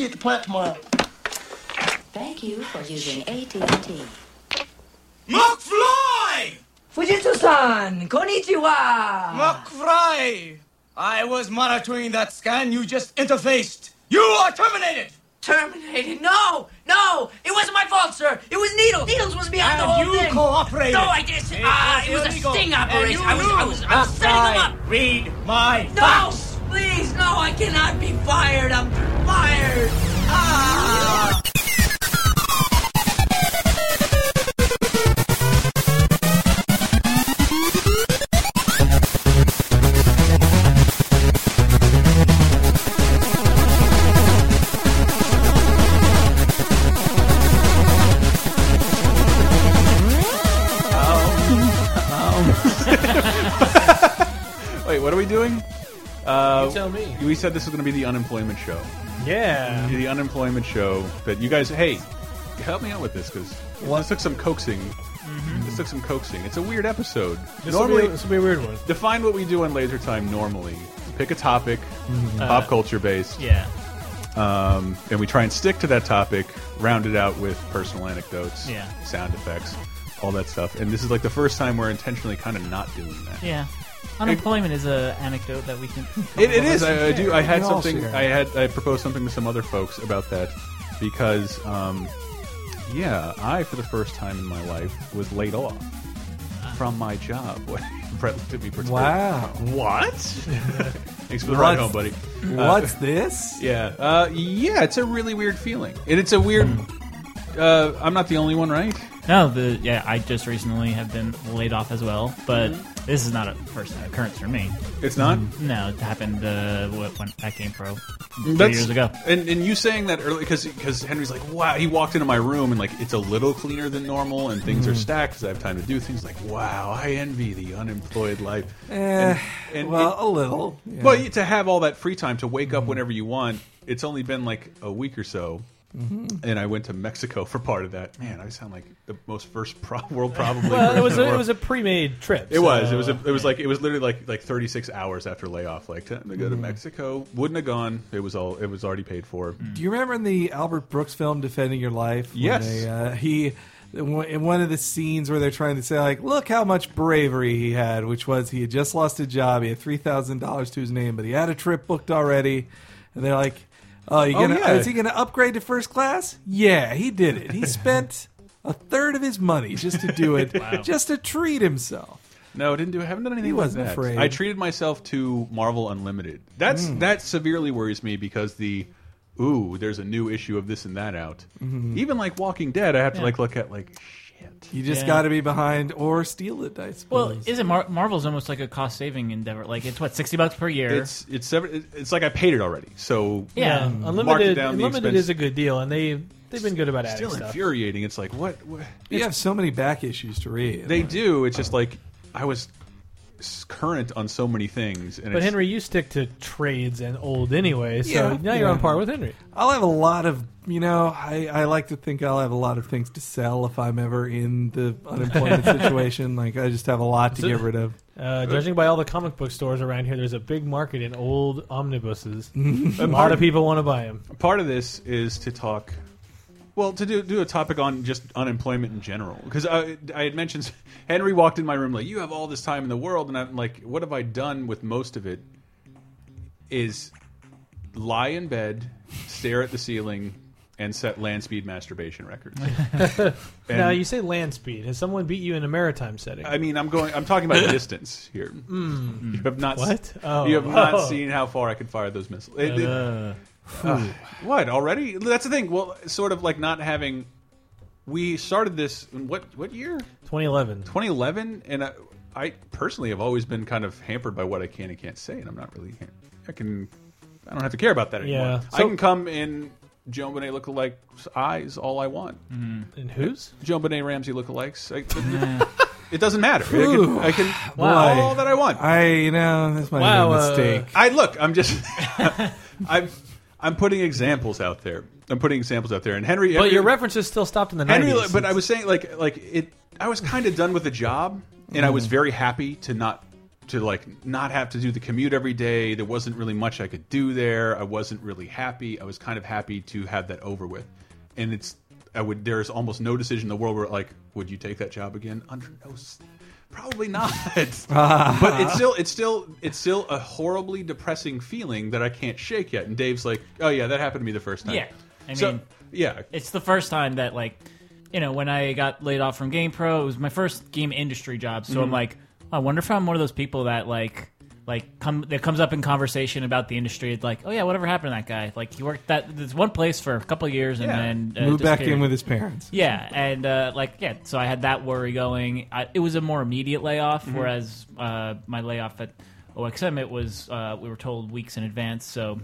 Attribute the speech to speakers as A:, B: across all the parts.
A: see you at the plant tomorrow.
B: Thank you for using AT&T.
C: McFly!
D: Fujitsu-san, konnichiwa.
C: McFly! I was monitoring that scan you just interfaced. You are terminated!
D: Terminated? No, no, it wasn't my fault, sir. It was Needles. Needles was behind the
C: And
D: whole
C: you
D: thing.
C: cooperated.
D: No, I didn't.
C: It
D: Ah, it
C: was
D: was a sting operation. I was, I was, I was setting them up.
C: Read my
D: No,
C: facts.
D: please, no, I cannot be fired. I'm fired. Ah.
E: Wait, what are we doing? Uh,
F: You tell me.
E: We said this was going to be the unemployment show.
F: Yeah.
E: The unemployment show that you guys. Hey, help me out with this because this took some coaxing. This took some coaxing. It's a weird episode.
F: This will
E: normally,
F: be, this will be a weird one.
E: define what we do on Laser Time. Normally, pick a topic, pop culture based,
F: Yeah.
E: um, and we try and stick to that topic. Round it out with personal anecdotes,
F: Yeah.
E: sound effects, all that stuff. And this is like the first time we're intentionally kind of not doing that.
G: Yeah. Unemployment is a anecdote that we can.
E: It, it is. I, I do. I had something. I had. I proposed something to some other folks about that because, um, yeah, I for the first time in my life was laid off from my job. Brett looked at me. perturbed.
H: Wow.
E: What? Thanks for the ride home, buddy.
H: What's this?
E: Yeah. Uh, yeah. It's a really weird feeling, and it's a weird. Uh, I'm not the only one, right?
G: No, the yeah, I just recently have been laid off as well, but this is not a first occurrence for me.
E: It's not.
G: No, it happened uh, what, when I GamePro three
E: That's-
G: years ago.
E: And and you saying that early because because Henry's like, wow, he walked into my room and like it's a little cleaner than normal and things are stacked because I have time to do things. Like, wow, I envy the unemployed life.
H: Eh,
E: And- and
H: well,
E: it-
H: a little. yeah.
E: Well, to have all that free time to wake up whenever you want. It's only been like a week or so. Mm-hmm. And I went to Mexico for part of that. Man, I sound like the most first pro world probably.
F: Well, it was a, it was a pre-made trip.
E: It was. It was. A, it was like. It was literally like like 36 hours after layoff. Like time to go to mm-hmm. Mexico. Wouldn't have gone. It was all. It was already paid for. Mm.
H: Do you remember in the Albert Brooks film "Defending Your Life"? when
E: Yes.
H: they, uh, he in one of the scenes where they're trying to say like, look how much bravery he had, which was he had just lost a job, he had three thousand dollars to his name, but he had a trip booked already, and they're like, oh, you
E: Oh,
H: gonna oh,
E: yeah.
H: is he gonna upgrade to first class? Yeah, he did it. He spent a third of his money just to do it, just to treat himself.
E: No, I didn't do. I Haven't done anything.
H: He wasn't
E: that.
H: afraid.
E: I treated myself to Marvel Unlimited. That's mm. that severely worries me because the. Ooh, there's a new issue of this and that out. Mm-hmm. Even like Walking Dead, I have to like look at like shit.
H: You just
G: Yeah.
H: got to be behind or steal it. I suppose.
G: Well, isn't Mar Marvel's almost like a cost saving endeavor? Like it's what sixty bucks per year.
E: It's it's sever- it's like I paid it already. So
G: Yeah.
F: yeah,
E: mark it
F: unlimited.
E: down the
F: Unlimited
E: expense.
F: is a good deal, and they they've been good about adding
E: still
F: stuff.
E: infuriating. It's like what, what
H: you have so many back issues to read.
E: they do. It's just like I was s- current on so many things. And
F: But
E: it's,
F: Henry, you stick to trades and old anyway, so
H: Yeah,
F: now you're
H: yeah.
F: on par with Henry.
H: I'll have a lot of, you know, I, I like to think I'll have a lot of things to sell if I'm ever in the unemployment situation. Like, I just have a lot to
F: So-
H: get rid of.
F: Uh, judging by all the comic book stores around here, there's a big market in old omnibuses. a lot of people want to buy them.
E: part of this is to talk. Well, to do do a topic on just unemployment in general, because I, I had mentioned Henry walked in my room like you have all this time in the world, and I'm like, what have I done with most of it? Is lie in bed, stare at the ceiling, and set land speed masturbation records. And-
F: now you say land speed. Has someone beat you in a maritime setting?
E: I mean, I'm going. I'm talking about distance here. Hmm. You have not.
F: What? Oh.
E: You have oh. not
F: Oh.
E: seen how far I can fire those missiles. It- it-
G: uh.
E: Uh, uh, what already? That's the thing. Well, sort of like not having. We started this in what what year?
F: 2011.
E: 2011, and I, I personally have always been kind of hampered by what I can and can't say, and I'm not really. I can. I don't have to care about that anymore.
F: Yeah.
E: I can come in JonBenét lookalike eyes all I want.
F: And whose?
E: JonBenét Ramsey lookalikes. I, it doesn't matter. I can, I can
H: Wow.
E: all that I want.
H: I, you know, this might
F: Wow,
H: be a
F: uh,
H: mistake.
E: I look. I'm just. I'm. I'm putting examples out there. I'm putting examples out there, and Henry.
F: But
E: Henry,
F: your references still stopped in the
E: Henry,
F: 90s.
E: but I was saying like like it. I was kind of done with the job, and I was
F: Mm-hmm.
E: very happy to not to like not have to do the commute every day. There wasn't really much I could do there. I wasn't really happy. I was kind of happy to have that over with. And it's I would there's almost no decision in the world where like would you take that job again? Under no probably not. but it's still it's still it's still a horribly depressing feeling that I can't shake yet. And Dave's like, "Oh yeah, that happened to me the first time."
G: Yeah. I
E: so
G: mean-
E: yeah.
G: It's the first time that like, you know, when I got laid off from GamePro, it was my first game industry job. So
E: Mm-hmm.
G: I'm like, I wonder if I'm one of those people that like, like come that comes up in conversation about the industry. It's like, oh yeah, whatever happened to that guy? Like he worked that this one place for a couple of years and
E: Yeah.
G: then uh,
H: Moved back
G: disappeared.
H: in with his parents.
G: Yeah, and uh, like yeah, so I had that worry going. I, it was a more immediate layoff,
E: Mm-hmm.
G: whereas uh, my layoff at OXM it was uh, we were told weeks in advance. So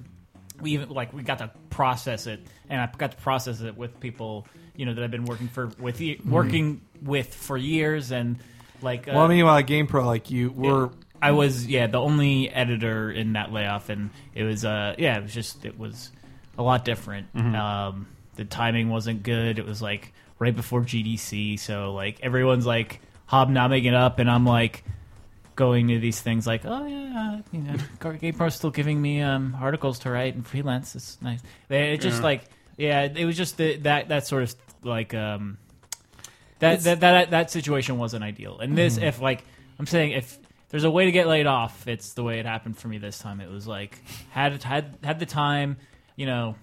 G: we even like we got to process it, and I got to process it with people you know that I've been working for with ye- working with for years, and like uh,
H: Well, meanwhile, at GamePro, like you were.
G: I was yeah the only editor in that layoff, and it was uh yeah it was just it was a lot different. Um, the timing wasn't good. It was like right before GDC, so like everyone's like hobnobbing it up, and I'm like going to these things like oh yeah, uh, you know, GamePro's still giving me um, articles to write and freelance. It's nice. It just like yeah, it was just the, that that sort of like um that that, that that situation wasn't ideal. And this, if like I'm saying, if there's a way to get laid off, it's the way it happened for me this time. It was like had had had the time, you know,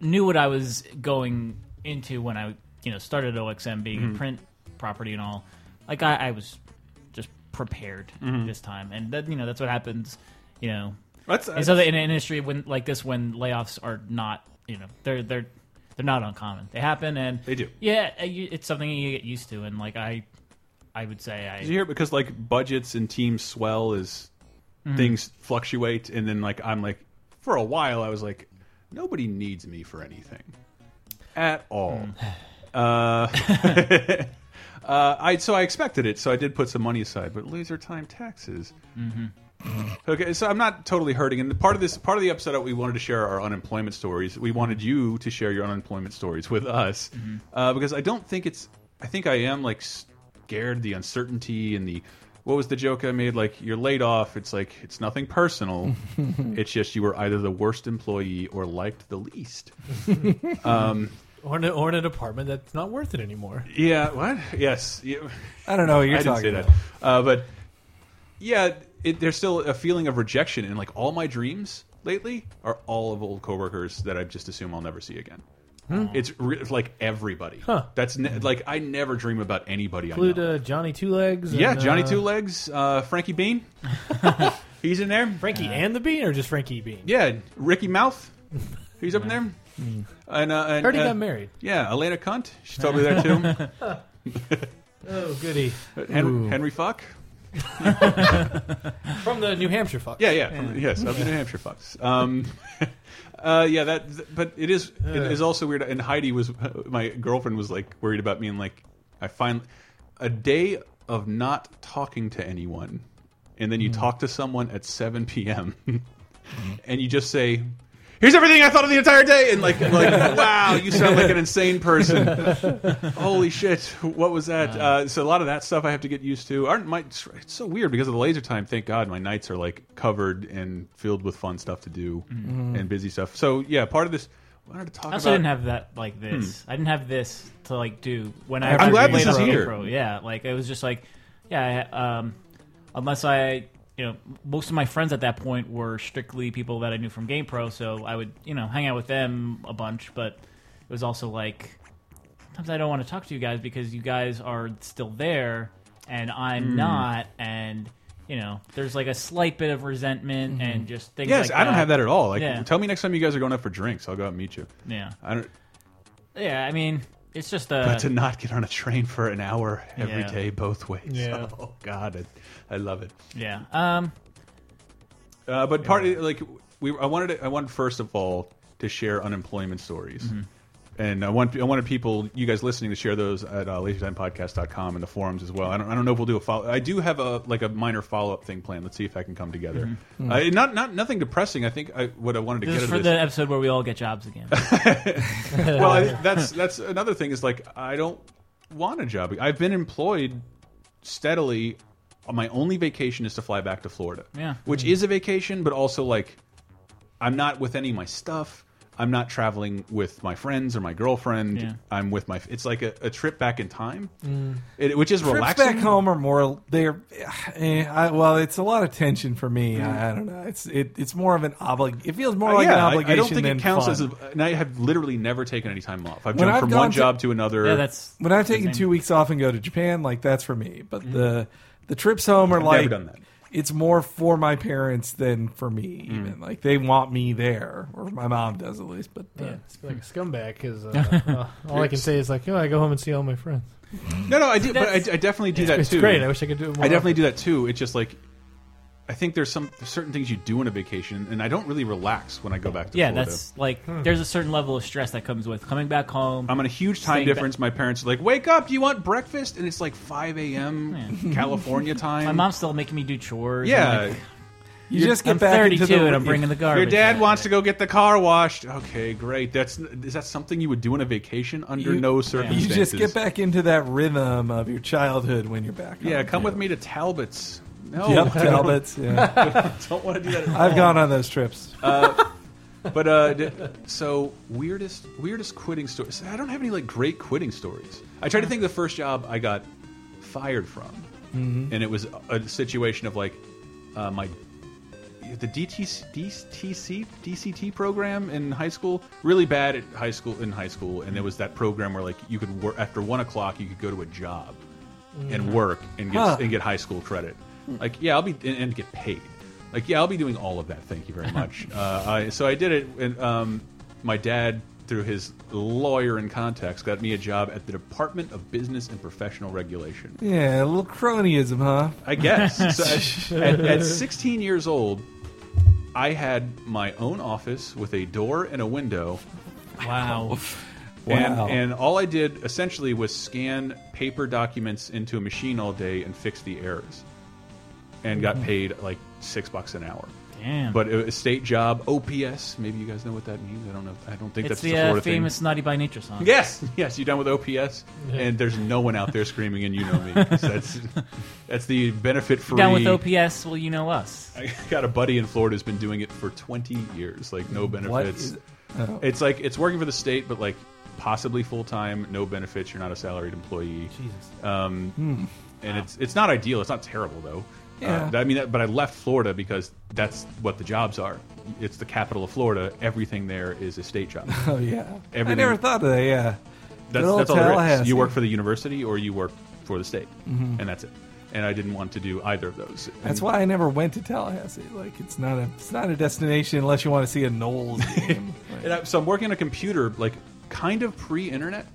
G: knew what I was going into when I you know started OXM being a print property and all. Like I, I was just prepared this time, and that you know that's what happens. You know,
E: That's,
G: and so in an industry when like this, when layoffs are not, you know, they're they're they're not uncommon. They happen, and
E: They do.
G: Yeah, uh, it's something you get used to, and like I, I would say I.
E: Did you hear it? Because like budgets and teams swell as things fluctuate, and then like I'm like, for a while I was like, nobody needs me for anything at all. Uh, uh, I so I expected it, so I did put some money aside. But laser time taxes. Okay, so I'm not totally hurting, and part of this, part of the episode, that we wanted to share our unemployment stories. We wanted you to share your unemployment stories with us, uh, because I don't think it's. I think I am like scared the uncertainty and the. What was the joke I made? Like you're laid off. It's like it's nothing personal. it's just you were either the worst employee or liked the least.
F: Or in, a, or in a department that's not worth it anymore.
E: Yeah. What? Yes. Yeah.
H: I don't know what you're
E: I didn't
H: talking
E: say
H: about.
E: that. Uh, but yeah, it, there's still a feeling of rejection, and like all my dreams lately are all of old coworkers that I just assume I'll never see again. It's re it's like everybody.
F: Huh.
E: That's ne like I never dream about anybody.
F: Include
E: I know.
F: uh, Johnny Two Legs.
E: yeah,
F: and,
E: Johnny
F: uh,
E: Two Legs, uh, Frankie Bean. He's in there.
F: Frankie and the Bean, or just Frankie Bean?
E: Yeah, Ricky Mouth. He's up in there. And, uh, and
F: Heard he
E: uh,
F: got married.
E: Yeah, Elena Cunt. She's totally there too.
F: Oh, goody.
E: Henry, Henry Fuck.
F: From the New Hampshire fuck.
E: Yeah, yeah, from- yes, up in New Hampshire, Fox. Um, uh, yeah, that. But it is. It is also weird. And Heidi was my girlfriend was like worried about me, and like I find a day of not talking to anyone, and then you talk to someone at seven p.m. and you just say. Here's everything I thought of the entire day, and like, like, wow, you sound like an insane person. Holy shit, what was that? Uh, so a lot of that stuff I have to get used to. Aren't my? It's so weird because of the laser time. Thank God, my nights are like covered and filled with fun stuff to do and busy stuff. So yeah, part of this. I wanted to talk
G: I also
E: about.
G: didn't have that like this. I didn't have this to like do when I.
H: I'm
G: first
H: glad
G: played
H: this is
E: here.
G: GoPro. Yeah, like it was just like, yeah. I- Um, unless I, you know, most of my friends at that point were strictly people that I knew from GamePro, so I would, you know, hang out with them a bunch. But it was also like sometimes I don't want to talk to you guys because you guys are still there and I'm
E: Hmm.
G: not, and you know, there's like a slight bit of resentment and just things.
E: Yes,
G: like
E: I don't have that at all. Like,
G: Yeah.
E: tell me next time you guys are going out for drinks. I'll go out and meet you.
G: Yeah,
E: I don't.
G: yeah. I mean, it's just uh,
E: But to not get on a train for an hour every day,
G: Yeah.
E: both ways.
F: Yeah.
E: Oh God, I, I love it.
G: yeah. Um.
E: Uh, but part like we, I wanted to, I wanted first of all to share unemployment stories,
G: Mm-hmm.
E: and I want I wanted people, you guys listening, to share those at uh, LaserTimePodcast.com and the forums as well. I don't I don't know if we'll do a follow. I do have a like a minor follow up thing planned. Let's see if I can come together. Uh, not not nothing depressing. I think I, what I wanted to.
G: This
E: get
G: is for
E: this.
G: the episode where we all get jobs again.
E: well, I, that's that's another thing is like I don't want a job. I've been employed steadily my only vacation is to fly back to Florida.
G: Yeah.
E: which is a vacation, but also like I'm not with any of my stuff. I'm not traveling with my friends or my girlfriend.
G: Yeah.
E: I'm with my. It's like a, a trip back in time, it, which is
H: Trips
E: relaxing.
H: back home are more they're eh, I, well it's a lot of tension for me I, I don't know it's it, it's more of an oblig it feels more
E: Uh,
H: like
E: yeah,
H: an
E: I-
H: obligation
E: I, don't think
H: than
E: it counts
H: fun.
E: as a. And I have literally never taken any time off. I've
H: When
E: jumped
H: I've
E: from one
H: to-
E: job to another.
G: Yeah, that's
H: when I've taken two weeks off and go to Japan like that's for me but the the trips home are
E: I've
H: like
E: never done that.
H: it's more for my parents than for me
E: Mm.
H: even like they want me there or my mom does at least but uh,
F: Yeah, it's like a scumbag because uh, uh, all I can say is like, oh, I go home and see all my friends.
E: No, no, I do, but I, I definitely do that
F: It's
E: too.
F: great. I wish I could do it more.
E: I definitely
F: often.
E: do that too. It's just like I think there's some there's certain things you do on a vacation, and I don't really relax when I go back to
G: yeah,
E: Florida.
G: that's like there's a certain level of stress that comes with coming back home.
E: I'm on a huge time difference. My parents are like, "Wake up! Do you want breakfast?" And it's like 5 a.m. California time.
G: My mom's still making me do chores.
E: yeah.
G: I'm like,
H: you just get
G: I'm
H: back
G: 32
H: into the
G: and I'm bringing the garbage.
E: Your dad wants to go get the car washed. Okay, great. That's is that something you would do on a vacation under
H: You-
E: no circumstances?
H: you just get back into that rhythm of your childhood when you're back
E: Yeah,
H: home.
E: come with me to Talbot's. No,
H: Yep,
E: I don't-
H: Talbots. Yeah,
E: Don't want to do that. At
H: I've gone on those trips.
E: But uh, d- so weirdest weirdest quitting stories. I don't have any like great quitting stories. I try to think of the first job I got fired from, and it was a situation of like uh, my the DTC, DTC DCT program in high school really bad at high school in high school, and there was that program where like you could work after one o'clock you could go to a job and work and get
H: Huh.
E: and get high school credit. Like yeah, I'll be and, and get paid. Like yeah, I'll be doing all of that. Thank you very much. uh, I, so I did it, and um, my dad, through his lawyer and contacts, got me a job at the Department of Business and Professional Regulation.
H: Yeah, a little cronyism, huh?
E: I guess. so at, at, at 16 years old, I had my own office with a door and a window,
G: Wow.
E: and,
H: Wow.
E: and all I did essentially was scan paper documents into a machine all day and fix the errors, and got paid like six bucks an hour.
G: Damn.
E: But a state job, OPS. Maybe you guys know what that means. I don't know. I don't think
G: it's
E: that's
G: the uh, famous Naughty by Nature song.
E: Yes, yes. You done with OPS? And there's no one out there screaming, and you know me. That's that's the benefit free.
G: Down with OPS, well, you know us.
E: I got a buddy in Florida who's been doing it for 20 years, like no benefits.
H: What is- oh.
E: It's like it's working for the state, but like possibly full time, no benefits. You're not a salaried employee.
F: Jesus.
E: Um, and it's it's not ideal. It's not terrible though.
H: Yeah.
E: Uh, I mean, but I left Florida because that's what the jobs are. It's the capital of Florida. Everything there is a state job.
H: Oh yeah, I never thought of that. Yeah,
E: That's, that's all there is. You work for the university or you work for the state,
H: Mm-hmm.
E: and that's it. And I didn't want to do either of those.
H: that's why I never went to Tallahassee. Like it's not a it's not a destination unless you want to see a Noles game. Like,
E: And I, so I'm working on a computer, like kind of pre-internet.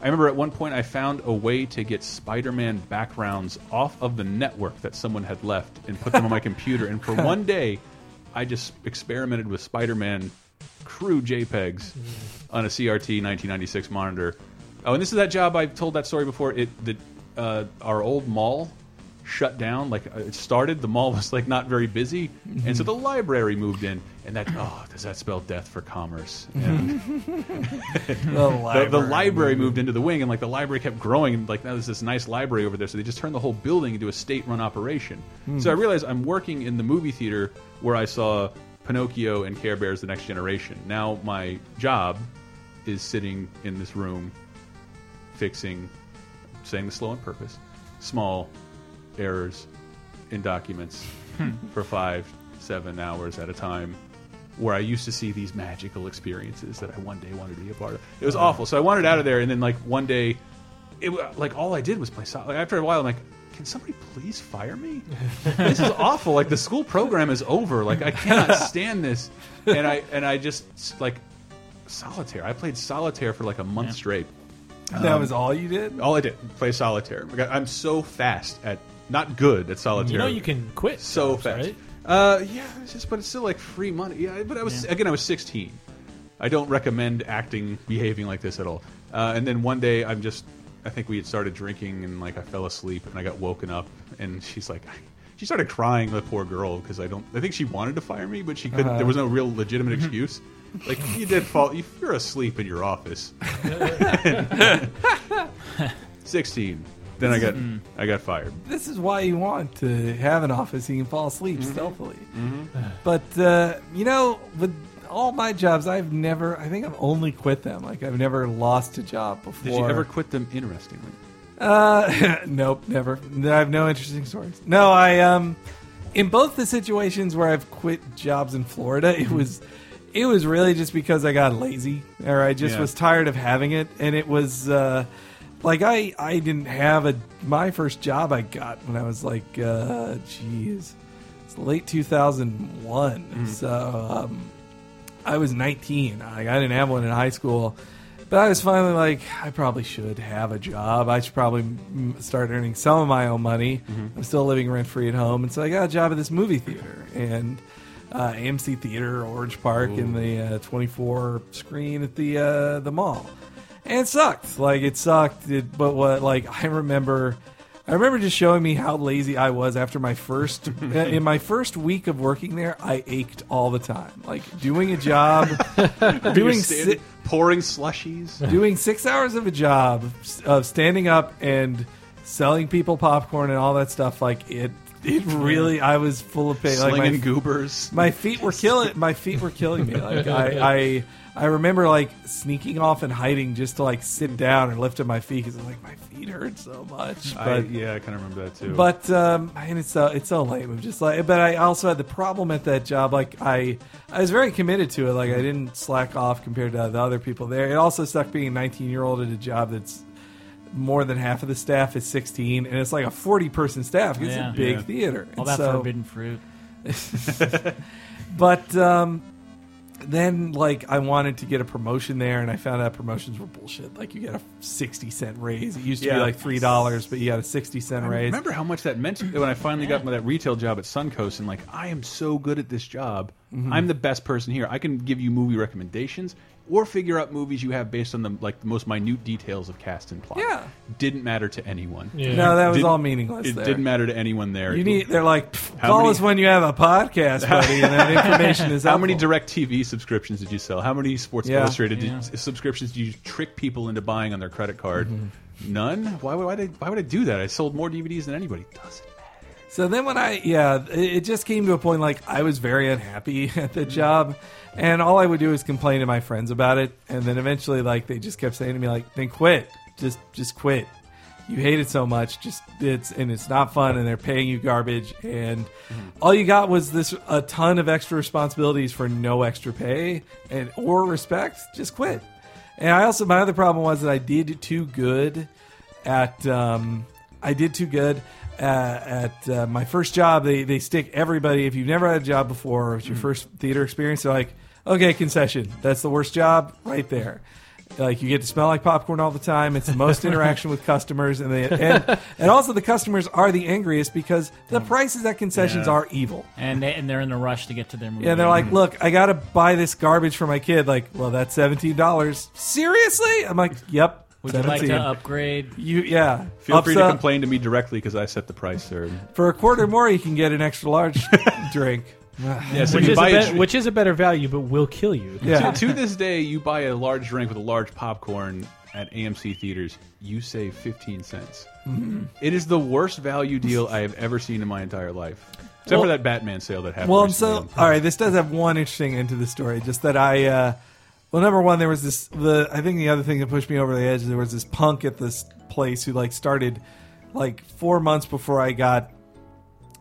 E: I remember at one point I found a way to get Spider-Man backgrounds off of the network that someone had left and put them on my computer. And for one day, I just experimented with Spider-Man crew JPEGs on a CRT 1996 monitor. Oh, and this is that job I've told that story before. It the uh, our old mall shut down. Like uh, it started, the mall was like not very busy, and so the library moved in. And that oh, does that spell death for commerce?
H: The
E: the,
H: library.
E: the library moved into the wing, and like the library kept growing, and like now there's this nice library over there. So they just turned the whole building into a state-run operation. So I realized I'm working in the movie theater where I saw Pinocchio and Care Bears: The Next Generation. Now my job is sitting in this room, fixing, saying the slow on purpose, small errors in documents hmm. for five, seven hours at a time. Where I used to see these magical experiences that I one day wanted to be a part of. It was oh. awful. So I wanted out of there, and then like one day, it like all I did was play. Sol- Like after a while, I'm like, can somebody please fire me? this is awful. Like the school program is over. Like I cannot stand this. And I and I just like solitaire. I played solitaire for like a month straight.
H: that um, was all you did.
E: All I did play solitaire. I'm so fast at not good at solitaire.
F: You know you can quit
E: so
F: jobs,
E: fast.
F: right?
E: Uh, yeah, it's just, but it's still like free money. Yeah, but I was again, I was 16. I don't recommend acting, behaving like this at all. Uh, and then one day, I'm just, I think we had started drinking, and like I fell asleep, and I got woken up, and she's like, she started crying, the poor girl, because I don't, I think she wanted to fire me, but she couldn't. There was no real legitimate excuse. Like you did fall, you're asleep in your office. 16. Then I got I got fired.
H: this is why you want to have an office so you can fall asleep stealthily. But uh, you know, with all my jobs, I've never. I think I've only quit them. Like I've never lost a job before.
E: Did you ever quit them? Interestingly,
H: Uh, nope, never. I have no interesting stories. No, I um, in both the situations where I've quit jobs in Florida, it was, it was really just because I got lazy or I just
E: Yeah.
H: was tired of having it, and it was, uh, like I I didn't have a my first job I got when I was like, uh, geez, it's late two thousand one, so um, I was nineteen. Like, I didn't have one in high school. But I was finally like, I probably should have a job. I should probably mm, start earning some of my own money. I'm still living rent free at home, and so I got a job at this movie theater and uh, AMC Theater, Orange Park, in the uh, 24 screen at the uh, the mall. And it sucked. Like it sucked. It, but what? Like I remember. I remember just showing me how lazy I was after my first in my first week of working there. I ached all the time, like doing a job, doing si-
E: pouring slushies.
H: doing six hours of a job of standing up and selling people popcorn and all that stuff. Like it, it really. I was full of pain. Like
E: slinging
H: my,
E: goobers.
H: my feet were killing. My feet were killing me. Like I, I, I remember like sneaking off and hiding just to like sit down and lift up my feet because like my feet hurt so much. But
E: I, yeah, I kind of remember that too.
H: but um, and it's so it's so lame. I'm just like, but I also had the problem at that job. Like I, I was very committed to it. Like I didn't slack off compared to the other people there. It also sucked being a 19 year old at a job that's more than half of the staff is 16, and it's like a 40 person staff. It's
G: Yeah.
H: a big
E: Yeah.
H: theater.
G: All
H: And
G: that
H: so-
G: forbidden fruit.
H: but um, then, like, I wanted to get a promotion there, and I found out promotions were bullshit. Like, you get a 60 cent raise. It used to be like $3, but you got a 60 cent
E: I
H: raise.
E: remember how much that meant when I finally got that retail job at Suncoast, and like I am so good at this job.
H: Mm-hmm.
E: I'm the best person here. I can give you movie recommendations or figure out movies you have based on the like the most minute details of cast and plot.
H: Yeah.
E: didn't matter to anyone.
F: Yeah.
H: No, that was
E: Didn't-
H: all meaningless.
E: It
H: there.
E: didn't matter to anyone there.
H: You need. They're like, call
E: many-
H: us when you have a podcast, buddy, and that information is
E: How many DirecTV subscriptions did you sell? How many Sports
H: Yeah.
E: Illustrated did- subscriptions did you trick people into buying on their credit card?
H: Mm-hmm.
E: None. Why would why, did, why would I do that? I sold more DVDs than anybody. Doesn't
H: So then when I yeah, it just came to a point like I was very unhappy at the job, and all I would do is complain to my friends about it, and then eventually like they just kept saying to me like, then quit, just just quit. You hate it so much, just it's and it's not fun, and they're paying you garbage, and all you got was this a ton of extra responsibilities for no extra pay and or respect. Just quit. And I also my other problem was that I did too good at um, I did too good uh, at uh, my first job. They they stick everybody. If you've never had a job before, or it's your first theater experience, they're like, okay, concession. That's the worst job right there. Like you get to smell like popcorn all the time. It's the most interaction with customers, and they and, and also the customers are the angriest because the prices at concessions
E: Yeah.
H: are evil.
G: And they, and they're in a rush to get to their movie.
H: Yeah, they're like, look, I gotta buy this garbage for my kid. Like, well, that's seventeen dollars. Seriously? I'm like, yep.
G: Would you like to upgrade?
H: You yeah.
E: Feel free to complain to me directly because I set the price, sir.
H: For a quarter more, you can get an extra large drink.
E: Yeah, so
F: Which is, a
E: buy
F: bet-
E: a,
F: which is a better value, but will kill you.
H: Yeah.
E: to, to this day, you buy a large drink with a large popcorn at AMC theaters, you save 15 cents.
H: Mm-hmm.
E: It is the worst value deal I have ever seen in my entire life. Except
H: Well-
E: for that Batman sale that happened.
H: Well,
E: recently.
H: so all right, this does have one interesting end to the story. Just that I, uh, well, number one, there was this. The I think the other thing that pushed me over the edge. There was this punk at this place who like started like four months before I got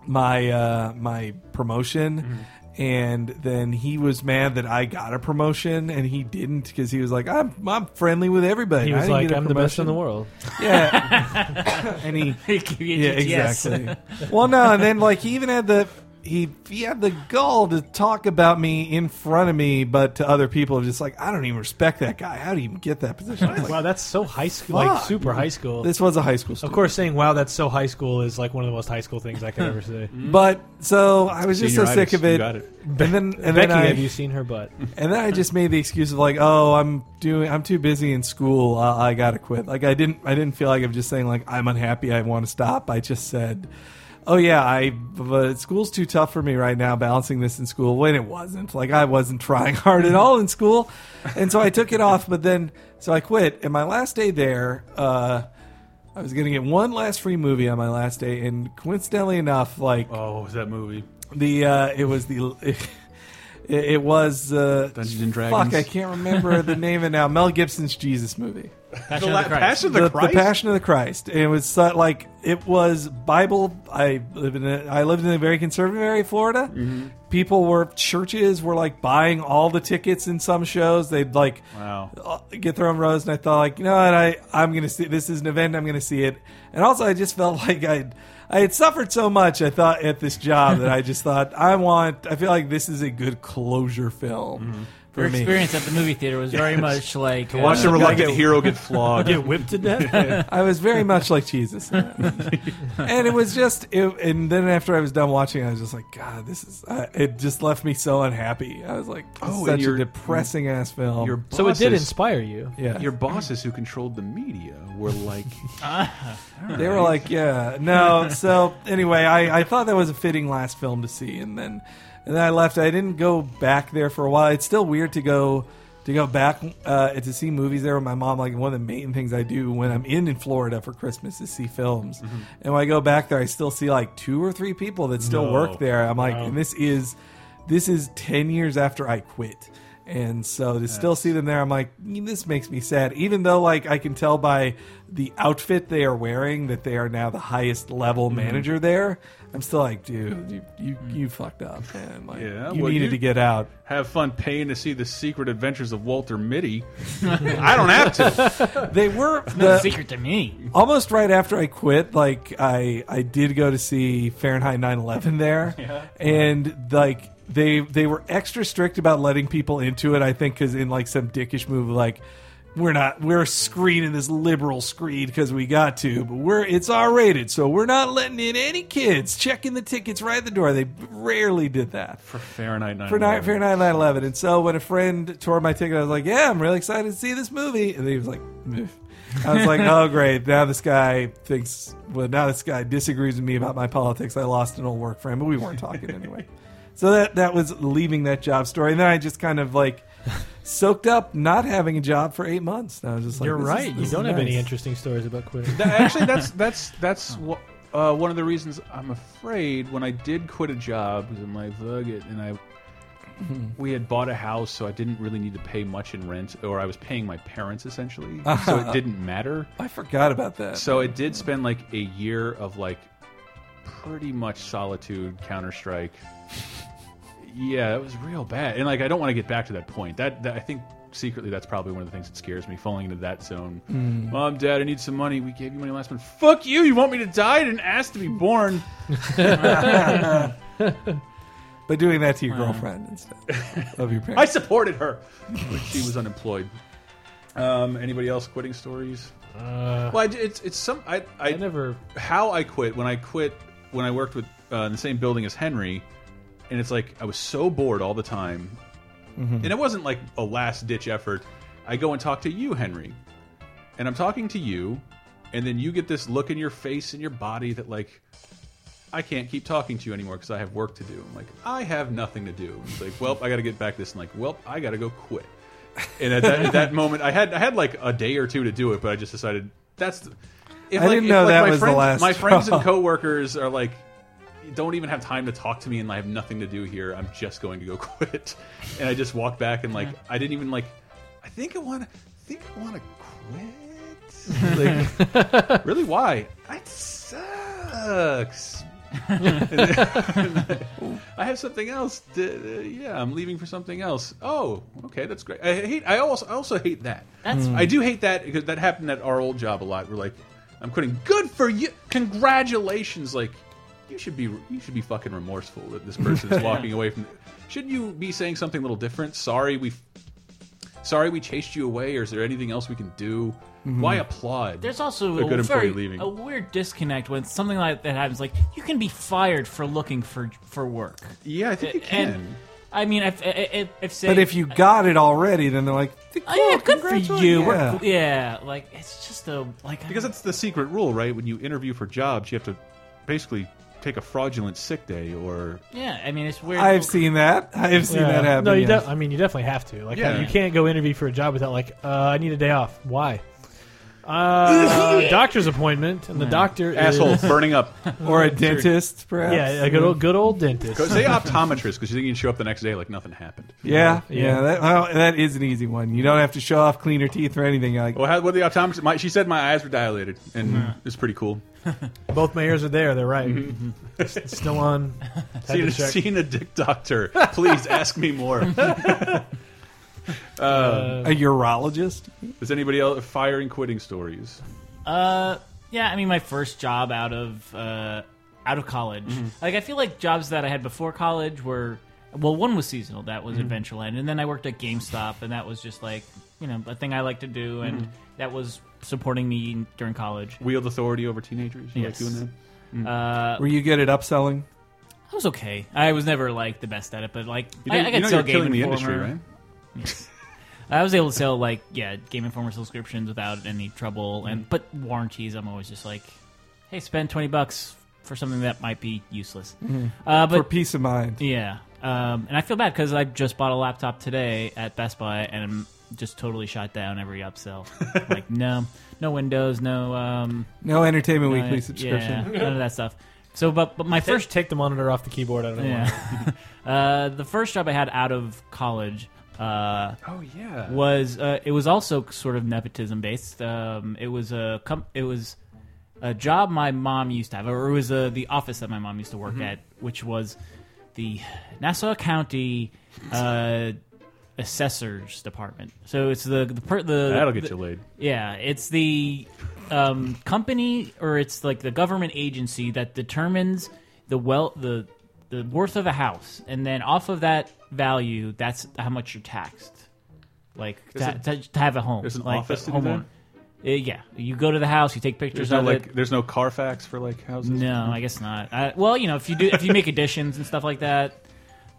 H: my uh, my promotion.
E: Mm-hmm.
H: And then he was mad that I got a promotion and he didn't because he was like, "I'm I'm friendly with everybody."
F: He was like, "I'm the best in the world."
H: Yeah, and he yeah,
G: Yes.
H: exactly. well, no, and then like he even had the he he had the gall to talk about me in front of me, but to other people, just like I don't even respect that guy. How do you even get that position? Like,
F: Wow, that's so high school, like super high school.
H: this was a high school.
F: of course, saying "Wow, that's so high school" is like one of the most high school things I could ever say.
H: but so I was just so sick of
E: you
H: it.
E: got it.
H: And then and
F: Becky,
H: then I,
F: have you seen her butt?
H: and then I just made the excuse of like, oh, I'm doing, I'm too busy in school. I, I gotta quit. Like I didn't, I didn't feel like I'm just saying like I'm unhappy. I want to stop. I just said, oh yeah, I, but school's too tough for me right now. Balancing this in school when it wasn't. Like I wasn't trying hard at all in school, and so I took it off. But then, so I quit. And my last day there, uh, I was going to get one last free movie on my last day, and coincidentally enough, like
E: Oh, what was that movie?
H: the uh, it was the it, it was uh,
E: Dungeons and Dragons?
H: Fuck, I can't remember the name of it now. Mel Gibson's Jesus movie.
G: Passion
E: La-
G: of the Christ.
E: Passion of the,
H: the,
E: Christ.
H: Passion of the Christ. It was so, like it was Bible. I live in a, I lived in a very conservative area, of Florida.
E: Mm-hmm.
H: People were churches were like buying all the tickets in some shows. They'd like
E: Wow.
H: uh, get their own rows, and I thought like you know what I I'm gonna see this is an event I'm gonna see it. And also I just felt like I. I had suffered so much, I thought, at this job that I just thought, I want, I feel like this is a good closure film for
G: Your
H: me.
G: experience at the movie theater was very much like uh,
E: Watch the
H: gotta
E: reluctant hero get flogged.
F: Get whipped to death.
H: I was very much like Jesus, and it was just. It, and then after I was done watching, I was just like, God, this is. Uh, it just left me so unhappy. I was like,
E: Oh,
H: oh,
E: and
H: such a
E: your-
H: depressing ass film.
E: Your
F: so it did inspire you.
H: yeah,
E: Your bosses who controlled the media were like,
H: they were like, yeah, no. So anyway, I, I thought that was a fitting last film to see, and then and then I left. I didn't go back there for a while. It's still weird to go to go back uh, and to see movies there with my mom. Like one of the main things I do when I'm in in Florida for Christmas is see films. And when I go back there, I still see like two or three people that still
F: No.
H: work there. I'm like, and this is this is ten years after I quit. And so to still see them there, I'm like, "Mm, this makes me sad. Even though, like, I can tell by the outfit they are wearing that they are now the highest level
E: Mm-hmm.
H: manager there. I'm still like, dude, you you, hmm. you fucked up, man. Like,
E: Yeah,
H: you
E: well,
H: needed
E: you-
H: to get out.
E: have fun paying to see the secret adventures of Walter Mitty. I don't have to.
H: They were
G: no
H: the,
G: secret to me.
H: almost right after I quit. Like, I I did go to see Fahrenheit 9/11 there, and like they they were extra strict about letting people into it. I think because in like some dickish move, like. We're not. We're screening this liberal screen because we got to, but we're it's R rated, so we're not letting in any kids. Checking the tickets right at the door. They rarely did that.
E: For Fahrenheit 9
H: for night Fahrenheit 9/11. And so when a friend tore my ticket, I was like, "Yeah, I'm really excited to see this movie." And he was like, "Meh." I was like, "Oh, great! Now this guy thinks. Well, now this guy disagrees with me about my politics. I lost an old work friend, but we weren't talking anyway." So that that was leaving that job story. And then I just kind of like soaked up not having a job for eight months. And I was just like,
F: You're
H: this is-
F: right.
H: this
F: you don't have any interesting stories about quitting.
E: That- actually, that's that's that's wha- uh, one of the reasons I'm afraid when I did quit a job because I'm like fuck it, and I we had bought a house, so I didn't really need to pay much in rent, or I was paying my parents essentially, so it didn't matter.
H: I forgot about that.
E: So it did spend like a year of like pretty much solitude, Counter Strike. Yeah, it was real bad, and like I don't want to get back to that point. That, that I think secretly that's probably one of the things that scares me, falling into that zone. Mom, Dad, I need some money. We gave you money last month. Fuck you! You want me to die? I didn't ask to be born.
H: but doing that to your girlfriend instead of your parents.
E: I supported her, but she was unemployed. Um, anybody else quitting stories?
F: Uh,
E: Well, I, it's it's some I I,
F: I never.
E: how I quit when I quit when I worked with uh, in the same building as Henry, and it's like I was so bored all the time, mm-hmm. and it wasn't like a last ditch effort. I go and talk to you, Henry, and I'm talking to you, and then you get this look in your face and your body that like I can't keep talking to you anymore because I have work to do. I'm like I have nothing to do. It's like well I got to get back this and like well I got to go quit. And at that, at that moment, I had I had like a day or two to do it, but I just decided that's. The, if,
H: I
E: like,
H: didn't
E: if,
H: know
E: like,
H: that was the
E: friends,
H: last
E: My friends and coworkers are like, don't even have time to talk to me, and I have nothing to do here. I'm just going to go quit, and I just walked back and like I didn't even like. I think I want to. think I want to quit. Like, really? Why? It sucks. I have something else. To, uh, yeah, I'm leaving for something else. Oh, okay, that's great. I hate. I also I also hate that.
G: That's
E: I do hate that because that happened at our old job a lot. We're like, I'm quitting. Good for you. Congratulations. Like, you should be you should be fucking remorseful that this person is walking away from. Shouldn't you be saying something a little different? Sorry, we. Sorry, we chased you away. Or is there anything else we can do? Mm-hmm. Why applaud?
G: There's also
E: a good
G: very,
E: employee leaving.
G: a weird disconnect when something like that happens. Like you can be fired for looking for for work.
E: yeah, I think you
G: And-
E: can.
G: I mean, if if, if say,
H: But if you got it already, then they're like,
G: oh, yeah, good for you.
H: Yeah.
G: Yeah, like it's just a like
E: Because it's the secret rule, right? When you interview for jobs, you have to basically take a fraudulent sick day or
G: yeah. I mean, it's weird.
H: I've seen that. I've seen
F: Yeah.
H: that happen.
F: No, you.
H: yes.
F: De- I mean, you definitely have to. Like,
E: Yeah.
F: you can't go interview for a job without like, uh, I need a day off. Why? Uh, doctor's appointment, and the doctor
E: Asshole
F: is
E: burning up.
H: or a dentist, perhaps.
F: yeah, a good old good old dentist.
E: Go say optometrist because you think you can show up the next day like nothing happened.
H: Yeah, yeah.
F: Yeah.
H: that, well, that is an easy one. You don't have to show off cleaner teeth or anything. Like,
E: Well, how, what the optometrist? My, she said my eyes were dilated, and it's pretty cool.
F: Both my ears are there. They're right. S- Still on. Had
E: Seeing,
F: to check.
E: seeing a dick doctor. Please ask me more.
F: Uh,
H: a urologist.
E: Is anybody else firing quitting stories?
G: Uh, yeah. I mean, my first job out of uh, out of college. Like, I feel like jobs that I had before college were well, one was seasonal. That was Adventureland, and then I worked at GameStop, and that was just like you know a thing I like to do, and that was supporting me during college.
E: Wield authority over teenagers. You
G: Yes.
E: like doing that?
G: Uh,
H: Were you good at upselling?
G: I was okay. I was never like the best at it, but like
E: You,
G: I,
E: know,
G: I
E: you
G: could
E: know
G: sell
E: you're killing the industry, right?
G: I was able to sell like yeah, Game Informer subscriptions without any trouble,
E: Mm.
G: and but warranties, I'm always just like, hey, spend twenty bucks for something that might be useless. Uh,
H: For
G: but
H: peace of mind.
G: yeah, um, and I feel bad because I just bought a laptop today at Best Buy, and I'm just totally shot down every upsell. like no, no Windows, no um,
H: No Entertainment
G: no-
H: Weekly subscription.
G: yeah, none of that stuff. So, but but my first
F: take the monitor off the keyboard. I don't know. why.
G: yeah, uh, the first job I had out of college. Uh,
E: Oh yeah.
G: was uh, it was also sort of nepotism based. Um, it was a com- it was a job my mom used to have, or it was uh, the office that my mom used to work at, which was the Nassau County uh, Assessors Department. So it's the the per- the
E: That'll get
G: the-
E: you laid.
G: yeah, it's the um, company or it's like the government agency that determines the well the the worth of a house, and then off of that value, that's how much you're taxed. Like to,
E: it-
G: to, to have a home,
E: there's an
G: like
E: office to do that?
G: Uh, yeah, you go to the house, you take pictures
E: There's no
G: of
E: like.
G: it.
E: There's no Carfax for like houses.
G: No, I guess not. I, well, you know, if you do, if you make additions and stuff like that,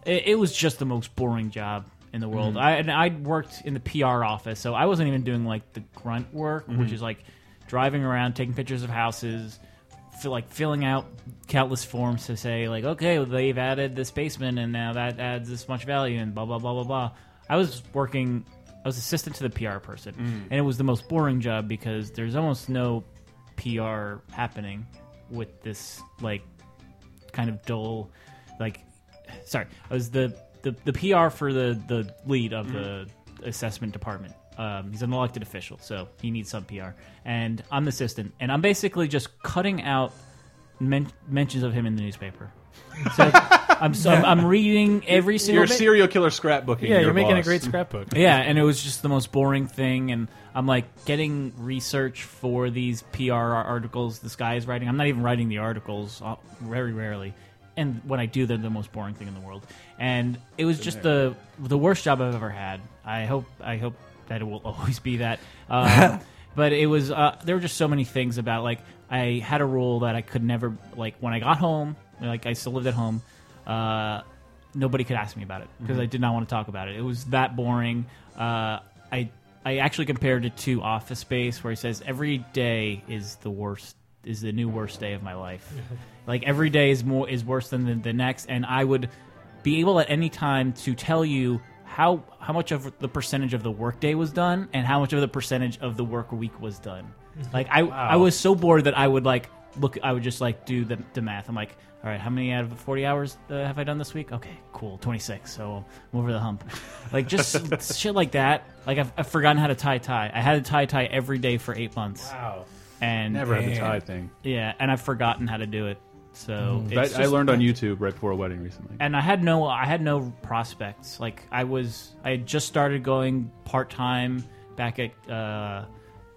G: it, it was just the most boring job in the world. I and I worked in the PR office, so I wasn't even doing like the grunt work, which is like driving around, taking pictures of houses, like filling out countless forms to say like, okay, well, they've added this basement, and now that adds this much value, and blah blah blah blah blah. I was working. I was assistant to the PR person, mm. and it was the most boring job because there's almost no PR happening with this like kind of dull like sorry I was the the, the PR for the the lead of mm-hmm. the assessment department um, he's an elected official so he needs some PR and I'm the assistant and I'm basically just cutting out men- mentions of him in the newspaper so I'm, so I'm, I'm reading every single
E: You're a
G: bit-
E: serial killer scrapbooking.
F: Yeah,
E: your
F: you're making a great scrapbook.
G: yeah, and it was just the most boring thing. And I'm like getting research for these PR articles this guy is writing. I'm not even writing the articles uh, very rarely. And when I do, they're the most boring thing in the world. And it was just the the worst job I've ever had. I hope I hope that it will always be that. Um, but it was uh, there were just so many things about like I had a rule that I could never like when I got home. Like I still lived at home. Uh, nobody could ask me about it because I did not want to talk about it. It was that boring. Uh, I I actually compared it to Office Space, where he says every day is the worst, is the new worst day of my life. like every day is more is worse than the, the next, and I would be able at any time to tell you how how much of the percentage of the workday was done and how much of the percentage of the work week was done. Like I I was so bored that I would like look I would just like do the, the math. I'm like, all right, how many out of 40 hours uh, have I done this week? Okay, cool, 26. So I'm over the hump. Like just shit like that. Like I've, I've forgotten how to tie tie. I had to tie tie every day for eight months,
F: Wow.
G: and
E: Never had the tie thing.
G: yeah, and I've forgotten how to do it. So it's
E: I, I learned on YouTube right before a wedding recently.
G: and I had no I had no prospects. Like I was I had just started going part time back at uh,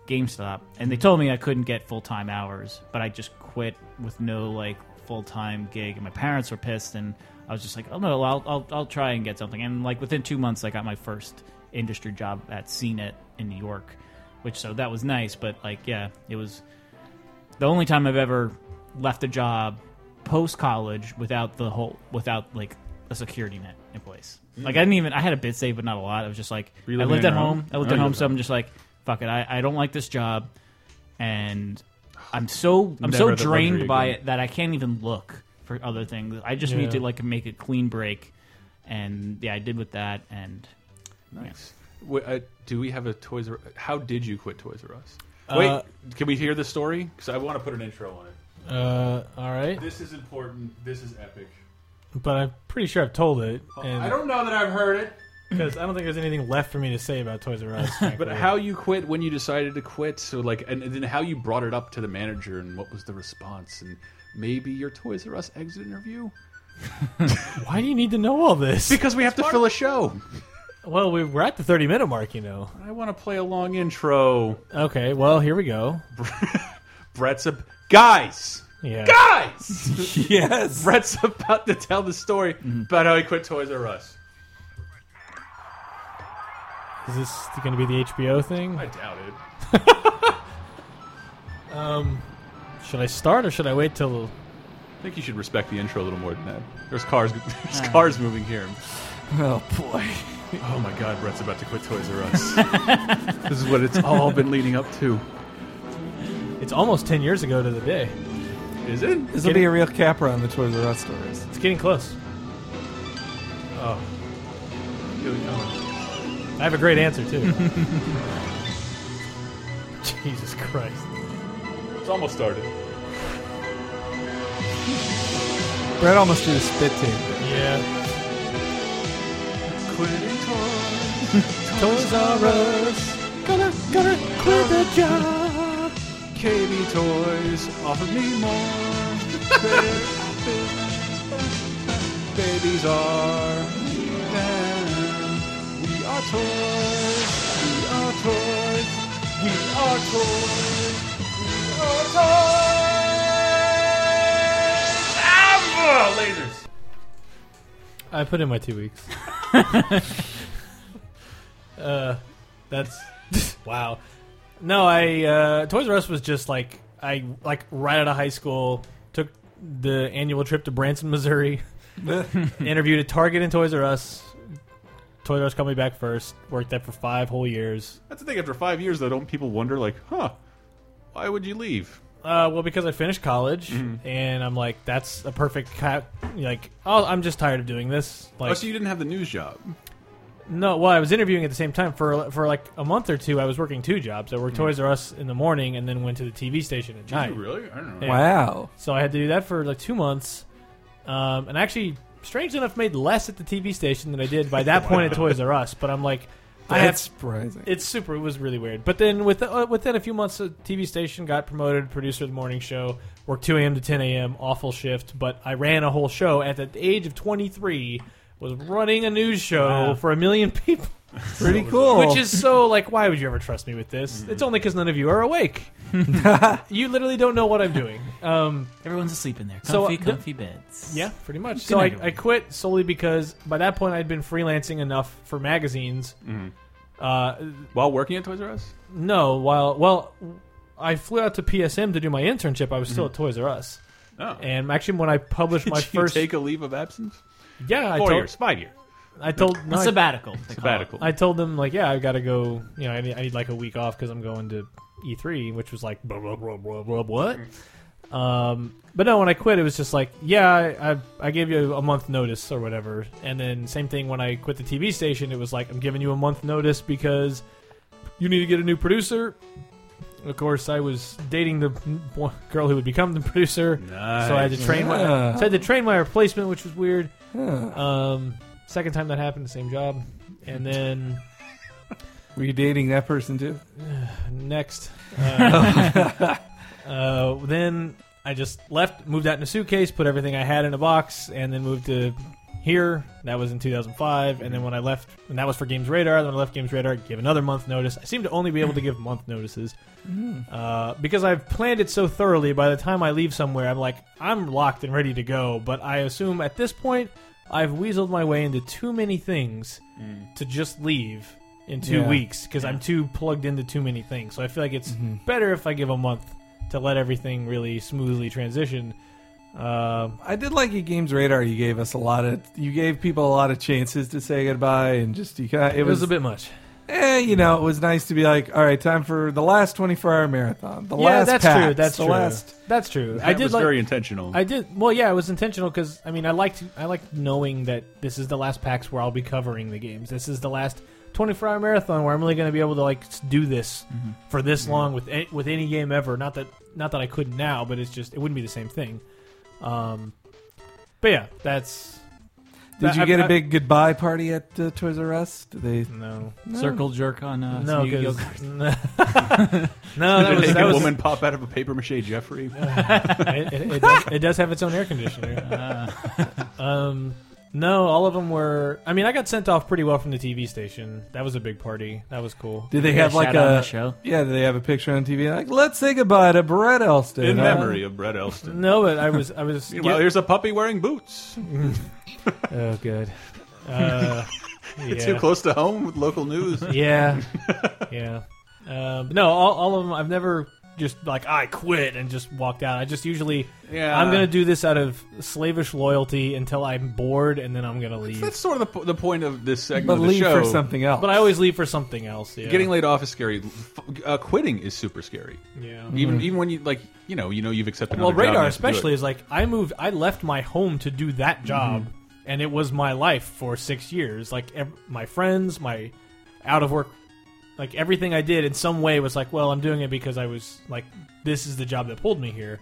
G: GameStop, and they told me I couldn't get full time hours, but I just quit with no like full time gig, and my parents were pissed, and I was just like, oh no, I'll, I'll I'll try and get something, and like within two months, I got my first industry job at CNET in New York, which so that was nice, but like yeah, it was the only time I've ever left a job post college without the whole without like a security net in place. Like I didn't even I had a bit save, but not a lot. I was just like I lived at
E: your
G: home. I lived
E: Oh,
G: at home, so I'm just like fuck it. I, I don't like this job, and I'm so I'm so
E: Never the
G: drained by
E: again.
G: it that I can't even look for other things. I just need to like make a clean break, and yeah, I did with that. And
E: Nice. Wait, uh, do we have a Toys R How did you quit Toys R Us? Wait,
F: Uh,
E: can we hear the story? Because I want to put an intro on it.
F: Uh, all right,
E: This is important. This is epic.
F: but I'm pretty sure I've told it, and
E: I don't know that I've heard it.
F: because I don't think there's anything left for me to say about Toys R Us.
E: But how you quit when you decided to quit? So like, and, and then how you brought it up to the manager and what was the response? And maybe your Toys R Us exit interview?
F: Why do you need to know all this?
E: Because we have to fill a show.
F: Well, we- we're at the 30 minute mark, you know.
E: I want to play a long intro.
F: Okay, well, here we go.
E: Brett's a guys,
F: Yeah.
E: guys.
H: yes.
E: Brett's about to tell the story about how he quit Toys R Us.
F: Is this going to be the HBO thing?
E: I doubt it.
F: Um, should I start or should I wait till?
E: I think you should respect the intro a little more than that. There's cars. There's cars moving here.
H: Oh boy.
E: Oh my God, Brett's about to quit Toys R Us. this is what it's all been leading up to.
F: It's almost 10 years ago to the day.
E: Is it?
H: This will be a real capper on the Toys R Us stories.
F: It's getting close.
E: Oh. We go.
F: I have a great answer too. Jesus Christ!
E: It's almost started.
H: Brett almost did a spit take.
F: Yeah.
E: Quitting Toys.
F: Toys R Us. Gonna gonna quit the job.
E: KB Toys offered me more. Babies are down. We are toys. We are toys. We are toys. We are toys. Ah, lasers.
F: I put in my two weeks. uh, that's wow. No, I uh, Toys R Us was just like I like right out of high school took the annual trip to Branson, Missouri. interviewed at Target and Toys R Us. Toys R Us called me back first. Worked there for five whole years.
E: That's the thing. After five years, though, don't people wonder, like, huh, why would you leave?
F: Uh, well, because I finished college, and I'm like, that's a perfect cat. Like, oh, I'm just tired of doing this. Like,
E: oh, so you didn't have the news job?
F: No, well, I was interviewing at the same time for for like a month or two. I was working two jobs. I worked Toys R Us in the morning, and then went to the TV station at night.
E: Did you really? I don't know.
F: Yeah.
H: Wow.
F: So I had to do that for like two months, um, and actually, strangely enough, made less at the TV station than I did by that point at Toys R Us. But I'm like, I have
H: That's surprising.
F: it's super. It was really weird. But then with, uh, within a few months, the TV station got promoted, producer of the morning show, worked 2 a.m. to 10 a.m. Awful shift, but I ran a whole show at the age of 23. Was running a news show
G: Wow.
F: for a million people,
H: Pretty cool.
F: which is so like, why would you ever trust me with this? It's only because none of you are awake. you literally don't know what I'm doing. Um,
G: Everyone's asleep in there.
F: So,
G: Comfy,
F: uh,
G: comfy beds.
F: yeah, pretty much.
G: Good
F: So I,
G: night,
F: I quit solely because by that point I'd been freelancing enough for magazines. Uh,
E: While working at Toys R Us?
F: No, while well, I flew out to PSM to do my internship. I was still at Toys R Us,
E: Oh.
F: and actually, when I published my
E: you
F: first,
E: take a leave of absence?
F: Yeah, I
E: Four
F: told,
E: years, five years.
F: I told, no,
G: A
F: I,
G: sabbatical. they call.
E: Sabbatical.
F: I told them like, yeah, I got to go. You know, I need, I need like a week off because I'm going to E3, which was like, blah, blah, blah, blah, blah, what? Um, but no, when I quit, it was just like, yeah, I, I, I gave you a month notice or whatever. And then same thing when I quit the TV station, it was like, I'm giving you a month notice because you need to get a new producer. Of course, I was dating the girl who would become the producer, so I had to train my,
H: Yeah.
F: so I had to train my replacement, which was weird.
H: Huh.
F: Um, second time that happened, same job, and then
H: Were you dating that person too?
F: next. Uh, uh, then I just left, moved out in a suitcase, put everything I had in a box, and then moved to here. That was in 2005. And then when I left, and that was for Games Radar. Then I left Games Radar, gave another month notice. I seem to only be able to give month notices hmm. uh, because I've planned it so thoroughly. By the time I leave somewhere, I'm like, I'm locked and ready to go. But I assume at this point, I've weaseled my way into too many things hmm. to just leave in two
H: Yeah.
F: weeks because I'm too plugged into too many things. So I feel like it's mm-hmm. better if I give a month to let everything really smoothly transition. Um,
H: I did like your games radar. You gave us a lot of. You gave people a lot of chances to say goodbye, and just you kind. It,
F: it was,
H: was
F: a bit much.
H: Eh, you know, it was nice to be like, all right, time for the last twenty-four hour marathon. The
F: yeah,
H: last
F: that's
H: PAX,
F: true. That's
H: the
F: true.
H: last.
F: That's true.
E: That
F: I did
E: was
F: like.
E: very intentional.
F: I did well. Yeah, it was intentional because I mean, I liked I liked knowing that this is the last PAX where I'll be covering the games. This is the last 24 hour marathon where I'm really going to be able to like do this
G: Mm-hmm.
F: for this long with a, with any game ever. Not that not that I couldn't now, but it's just it wouldn't be the same thing. Um, but yeah, that's.
H: Did you
F: I-
H: get a
F: I-
H: big goodbye party at uh, Toys R Us? Did they?
F: No,
G: Circle jerk on uh,
F: no,
G: some Yu-Gi-Oh!
F: 'cause- no, that
E: Did
F: was,
E: a
F: that was
E: woman pop out of a paper mache Jeffrey?
F: it, it, it, does, it does have its own air conditioner. um, no, all of them were. I mean, I got sent off pretty well from the TV station. That was a big party. That was cool.
H: Did they
G: Yeah,
H: have like
G: shout out on
H: a
G: the show.
H: Yeah, did they have a picture on TV like let's say goodbye to Brett Elston
E: In
H: huh?
E: memory of Brett Elston.
F: No, but I was. I was.
E: Meanwhile, here's a puppy wearing boots.
F: oh, good. Uh,
E: It's
F: yeah.
E: too close to home with local news.
F: Yeah, yeah. Um, no, all, all of them. I've never just like I quit and just walked out. I just usually.
E: Yeah.
F: I'm gonna do this out of slavish loyalty until I'm bored, and then I'm gonna leave.
E: That's sort of the, the point of this segment
H: but
E: of the
H: leave
E: show.
H: for something else.
F: But I always leave for something else. Yeah.
E: Getting laid off is scary. Uh, quitting is super scary.
F: Yeah.
E: Even even when you like, you know, you know, you've accepted.
F: Well,
E: another job,
F: radar
E: you have to do
F: especially is like I moved. I left my home to do that job, and it was my life for six years. Like my friends, my out of work, like everything I did in some way was like, well, I'm doing it because I was like, this is the job that pulled me here.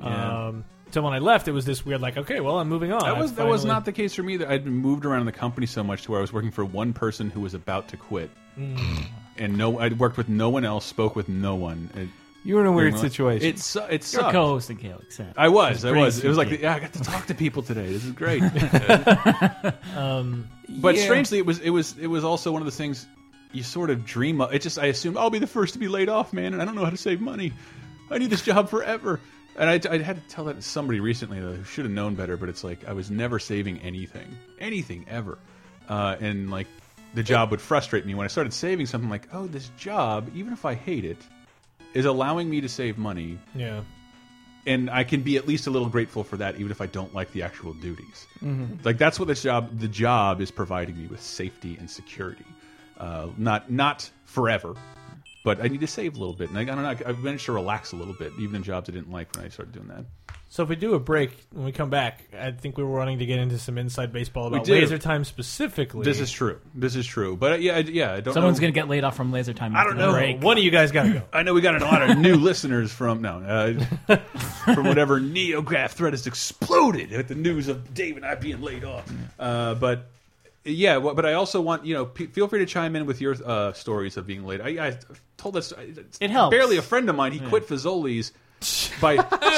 E: Yeah.
F: Um, so when I left, it was this weird, like, okay, well, I'm moving on.
E: That was
F: I've
E: that was not the case for me. That I'd moved around in the company so much to where I was working for one person who was about to quit,
F: Mm.
E: and no, I'd worked with no one else, spoke with no one. It,
H: you were in a weird situation.
E: It's su- it
G: You're
E: sucked.
G: co-hosting Calix. Sam.
E: I was, I was. It was like, yeah, I got to talk to people today. This is great.
F: Um,
E: But
H: Yeah.
E: strangely, it was it was it was also one of the things you sort of dream of. It just I assume I'll be the first to be laid off, man, and I don't know how to save money. I need this job forever. And I, I had to tell that to somebody recently though, who should have known better. But it's like I was never saving anything, anything ever, uh, and like the job would frustrate me when I started saving something. Like, oh, this job, even if I hate it, is allowing me to save money
F: yeah.
E: and I can be at least a little grateful for that, even if I don't like the actual duties. Like that's what this job, the job, is providing me with safety and security. Uh, not not forever, but I need to save a little bit, and I, I don't know. I've managed to relax a little bit, even in jobs I didn't like when I started doing that.
F: So if we do a break when we come back, I think we were wanting to get into some inside baseball about laser time specifically.
E: This is true. This is true. But uh, yeah, I, yeah, I don't.
G: Someone's
E: know.
G: gonna get laid off from Laser Time.
E: I
G: after
E: don't know.
G: break.
F: One of you guys got to go.
E: I know we got a lot of new listeners from no uh, from whatever NeoGAF thread has exploded with the news of Dave and I being laid off. Uh, but yeah, well, but I also want you know p feel free to chime in with your uh, stories of being late. I, I told this.
G: It helps.
E: Barely a friend of mine. He quit Fazoli's. by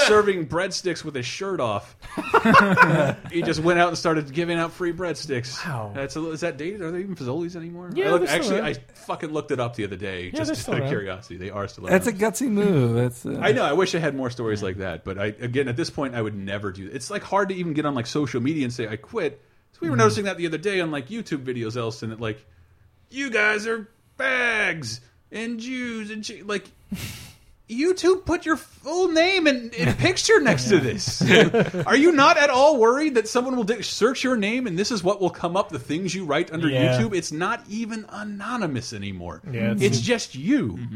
E: serving breadsticks with his shirt off, he just went out and started giving out free breadsticks.
F: Wow.
E: that's a, is that dated? Are they even Fazoli's anymore?
F: Yeah,
E: I looked-
F: they're still
E: actually, I fucking looked it up the other day
F: they're
E: just
F: still
E: out of curiosity. They are still.
H: That's a gutsy move. That's uh,
E: I know. I wish I had more stories like that, but I again at this point I would never do. It's like hard to even get on like social media and say I quit. So we were noticing that the other day on like YouTube videos, Elston, that like you guys are bags and Jews and like. YouTube put your full name and, and picture next to this. Are you not at all worried that someone will di- search your name and this is what will come up? The things you write under
F: Yeah.
E: YouTube. It's not even anonymous anymore.
F: Yeah, it's-
E: it's just you.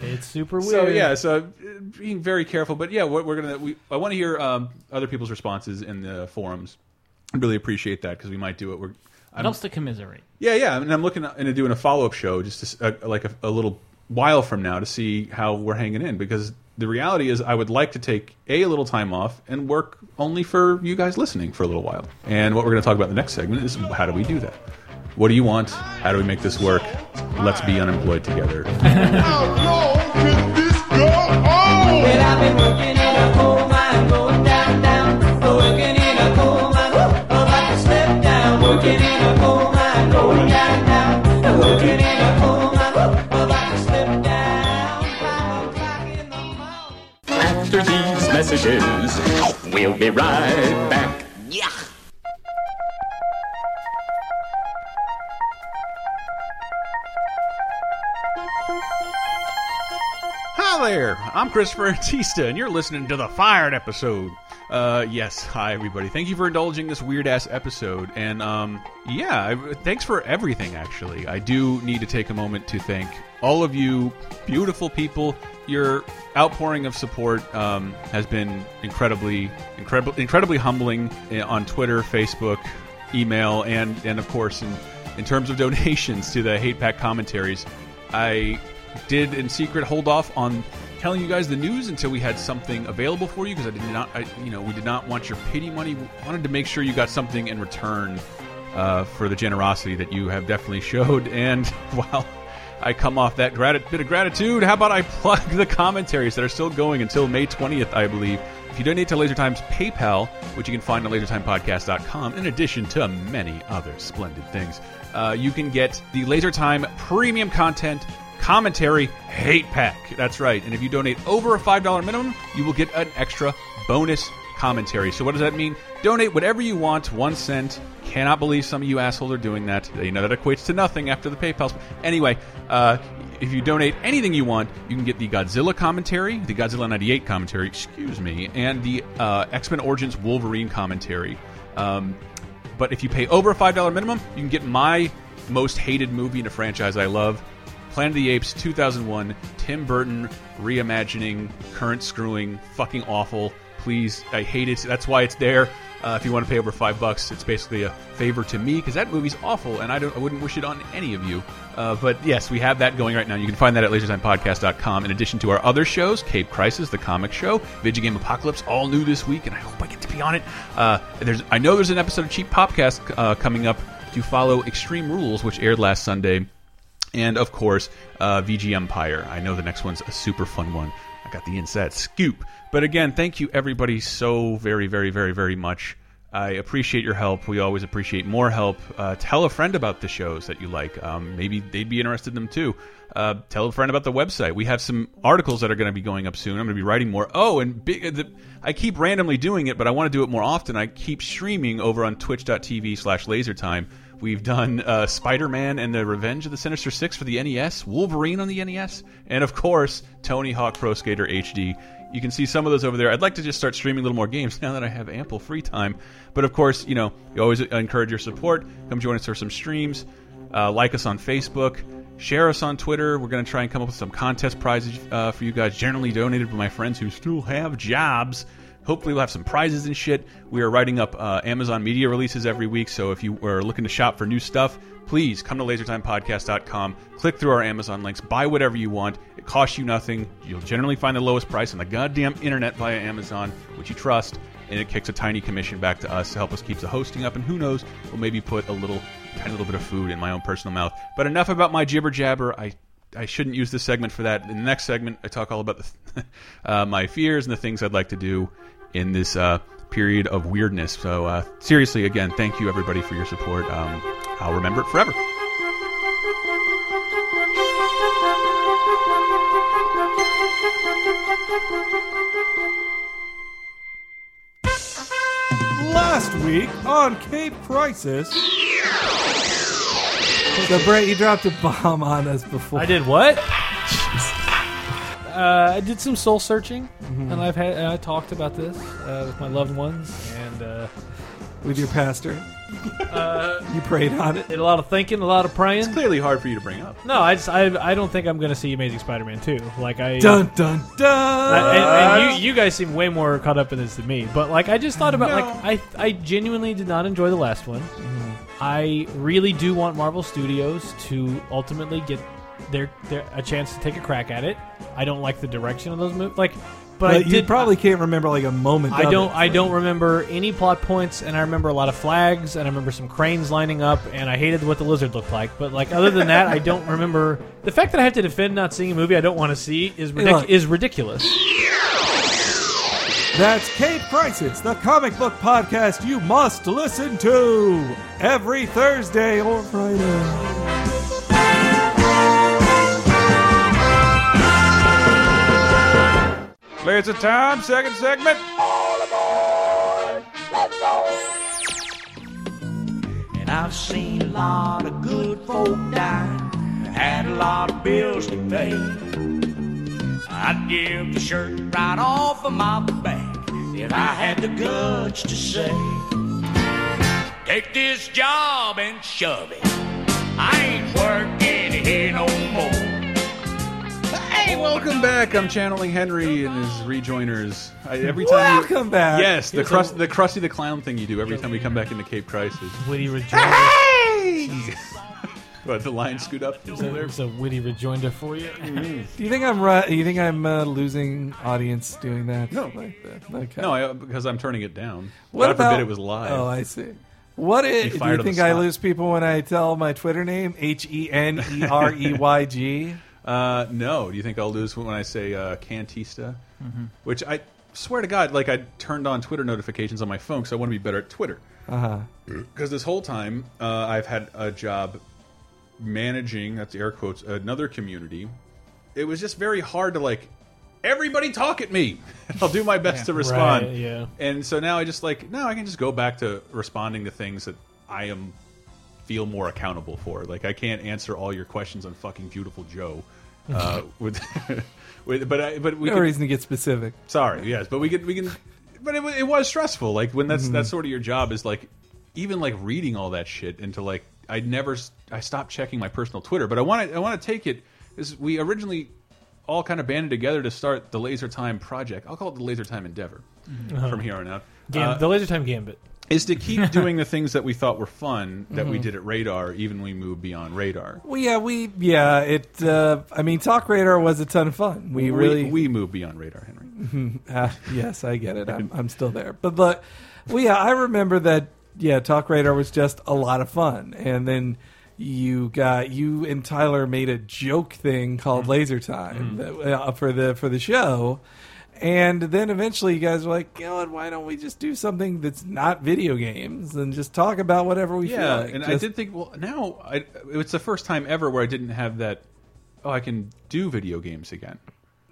F: It's super weird.
E: So yeah, so uh, being very careful, but yeah, what we're gonna we I want to hear um, other people's responses in the forums. I really appreciate that because we might do it. We're
G: It
E: I'm,
G: helps to commiserate.
E: yeah, yeah, and I'm looking into doing a follow up show just to, uh, like a, a little while from now to see how we're hanging in because the reality is I would like to take a a little time off and work only for you guys listening for a little while. And what we're going to talk about in the next segment is how do we do that? What do you want? How do we make this work? Let's be unemployed together. Christopher Antista, and you're listening to the Fired episode. Uh, yes, hi everybody. Thank you for indulging this weird ass episode, and um, yeah, thanks for everything. Actually, I do need to take a moment to thank all of you, beautiful people. Your outpouring of support um, has been incredibly, incredible, incredibly humbling eh, on Twitter, Facebook, email, and and of course in in terms of donations to the hate pack commentaries, I did in secret hold off on telling you guys the news until we had something available for you because I did not, I, you know, we did not want your pity money. We wanted to make sure you got something in return uh, for the generosity that you have definitely showed. And while I come off that bit of gratitude, how about I plug the commentaries that are still going until May 20th, I believe. If you donate to Laser Time's PayPal, which you can find on lasertimepodcast.com, in addition to many other splendid things, uh, you can get the Laser Time premium content commentary hate pack. That's right. And if you donate over a $5 minimum, you will get an extra bonus commentary. So what does that mean? Donate whatever you want, one cent. Cannot believe some of you assholes are doing that. You know that equates to nothing after the PayPal. Anyway, uh, if you donate anything you want, you can get the Godzilla commentary, the Godzilla 98 commentary, excuse me, and the uh, X-Men Origins Wolverine commentary. Um, but if you pay over a $5 minimum, you can get my most hated movie in a franchise I love, Planet of the Apes 2001, Tim Burton reimagining, current screwing, fucking awful. Please, I hate it. That's why it's there. Uh, if you want to pay over five bucks, it's basically a favor to me because that movie's awful, and I don't, I wouldn't wish it on any of you. Uh, but yes, we have that going right now. You can find that at lasertimepodcast.com. In addition to our other shows, Cape Crisis, the comic show, Video Game Apocalypse, all new this week, and I hope I get to be on it. Uh, there's, I know there's an episode of Cheap Popcast uh, coming up to follow Extreme Rules, which aired last Sunday. And of course, uh, VG Empire. I know the next one's a super fun one. I got the inside scoop. But again, thank you everybody so very, very, very, very much. I appreciate your help. We always appreciate more help. Uh, tell a friend about the shows that you like. Um, maybe they'd be interested in them too. Uh, tell a friend about the website. We have some articles that are going to be going up soon. I'm going to be writing more. Oh, and big, the, I keep randomly doing it, but I want to do it more often. I keep streaming over on twitch.tv slash lasertime. We've done uh, Spider-Man and the Revenge of the Sinister Six for the NES, Wolverine on the NES, and of course, Tony Hawk Pro Skater HD. You can see some of those over there. I'd like to just start streaming a little more games now that I have ample free time. But of course, you know, we always encourage your support. Come join us for some streams. Uh, like us on Facebook. Share us on Twitter. We're going to try and come up with some contest prizes uh, for you guys, generally donated by my friends who still have jobs. Hopefully, we'll have some prizes and shit. We are writing up uh, Amazon media releases every week, so if you are looking to shop for new stuff, please come to lasertimepodcast.com, click through our Amazon links, buy whatever you want. It costs you nothing. You'll generally find the lowest price on the goddamn internet via Amazon, which you trust, and it kicks a tiny commission back to us to help us keep the hosting up. And who knows, we'll maybe put a little, tiny little bit of food in my own personal mouth. But enough about my jibber jabber. I I shouldn't use this segment for that. In the next segment, I talk all about the, uh, my fears and the things I'd like to do in this uh, period of weirdness. So uh, seriously, again, thank you everybody for your support. Um, I'll remember it forever.
H: Last week on Cape Crisis. So, Brett, you dropped a bomb on us before.
F: I did what? Uh, I did some soul searching, and I've had and I talked about this uh, with my loved ones, and uh,
H: with your pastor.
F: Uh,
H: You prayed on it.
F: did a lot of thinking, a lot of praying.
E: It's clearly hard for you to bring up.
F: No, I just I, I don't think I'm going to see Amazing Spider-Man 2. Like I
H: Dun dun dun.
F: I- and, and you, you guys seem way more caught up in this than me. But like, I just thought about like I I genuinely did not enjoy the last one. I really do want Marvel Studios to ultimately get their, their a chance to take a crack at it. I don't like the direction of those movies. Like, but, I
H: But you
F: did
H: probably can't remember like a moment.
F: I
H: of
F: don't.
H: it.
F: I don't remember any plot points, and I remember a lot of flags, and I remember some cranes lining up, and I hated what the lizard looked like. But like, other than that, I don't remember. The fact that I have to defend not seeing a movie I don't want to see is ridic-
H: look.
F: is ridiculous.
H: That's Cape Crisis, the comic book podcast you must listen to every Thursday or Friday.
E: Laser time, second segment.
D: And I've seen a lot of good folk die, had a lot of bills to pay. I'd give the shirt right off of my back if I had the guts to say, Take this job and shove it. I ain't working here no
E: welcome back. I'm channeling Henry and his rejoiners. I, every time you-
H: Welcome back.
E: Yes, the crust, the Krusty the Clown thing you do every time we come back into Cape Crisis.
F: Witty rejoinder.
E: Hey! But the line scoot up.
F: So there's a witty rejoinder for you.
H: Do you think I'm right? You think I'm uh, losing audience doing that? No, like that? Okay.
E: No, I, because I'm turning it down.
H: What
E: God
H: about,
E: forbid it was live.
H: Oh, I see. What is,
E: You
H: do
E: fired
H: you
E: on the
H: think I
E: spot.
H: lose people when I tell my Twitter name H E N E R E Y G?
E: Uh, no. Do you think I'll lose when I say uh, Cantista?
H: Mhm.
E: Which I swear to God, like I turned on Twitter notifications on my phone because I want to be better at Twitter.
H: Uh huh.
E: Because this whole time uh, I've had a job managing, that's air quotes, another community. It was just very hard to like, everybody talk at me. I'll do my best to respond.
F: Right, yeah.
E: And so now I just like, no, I can just go back to responding to things that I am feel more accountable for. Like I can't answer all your questions on fucking Viewtiful Joe. Uh, with, with, but I, but we
H: no
E: could-
H: reason to get specific.
E: Sorry, yes, but we can we can. But it, it was stressful. Like when that's
H: Mhm.
E: that's sort of your job is like even like reading all that shit into like I never I stopped checking my personal Twitter. But I want to I want to take it is we originally all kind of banded together to start the Laser Time project. I'll call it the Laser Time Endeavor
F: Uh-huh.
E: from here on out.
F: Gam-
E: Uh,
F: the Laser Time Gambit.
E: Is to keep doing the things that we thought were fun that we
H: Mhm.
E: did at Radar, even when we moved beyond Radar.
H: Well, yeah, we yeah it. Uh, I mean, Talk Radar was a ton of fun. We really
E: we moved beyond Radar, Henry.
H: uh, yes, I get it. I'm, I'm still there. But but well, yeah, I remember that. Yeah, Talk Radar was just a lot of fun, and then you got you and Tyler made a joke thing called Laser Time that, uh, for the for the show. And then eventually, you guys were like, "God, why don't we just do something that's not video games and just talk about whatever we
E: yeah,
H: feel like?"
E: and I did think, well, now I, it's the first time ever where I didn't have that. Oh, I can do video games again.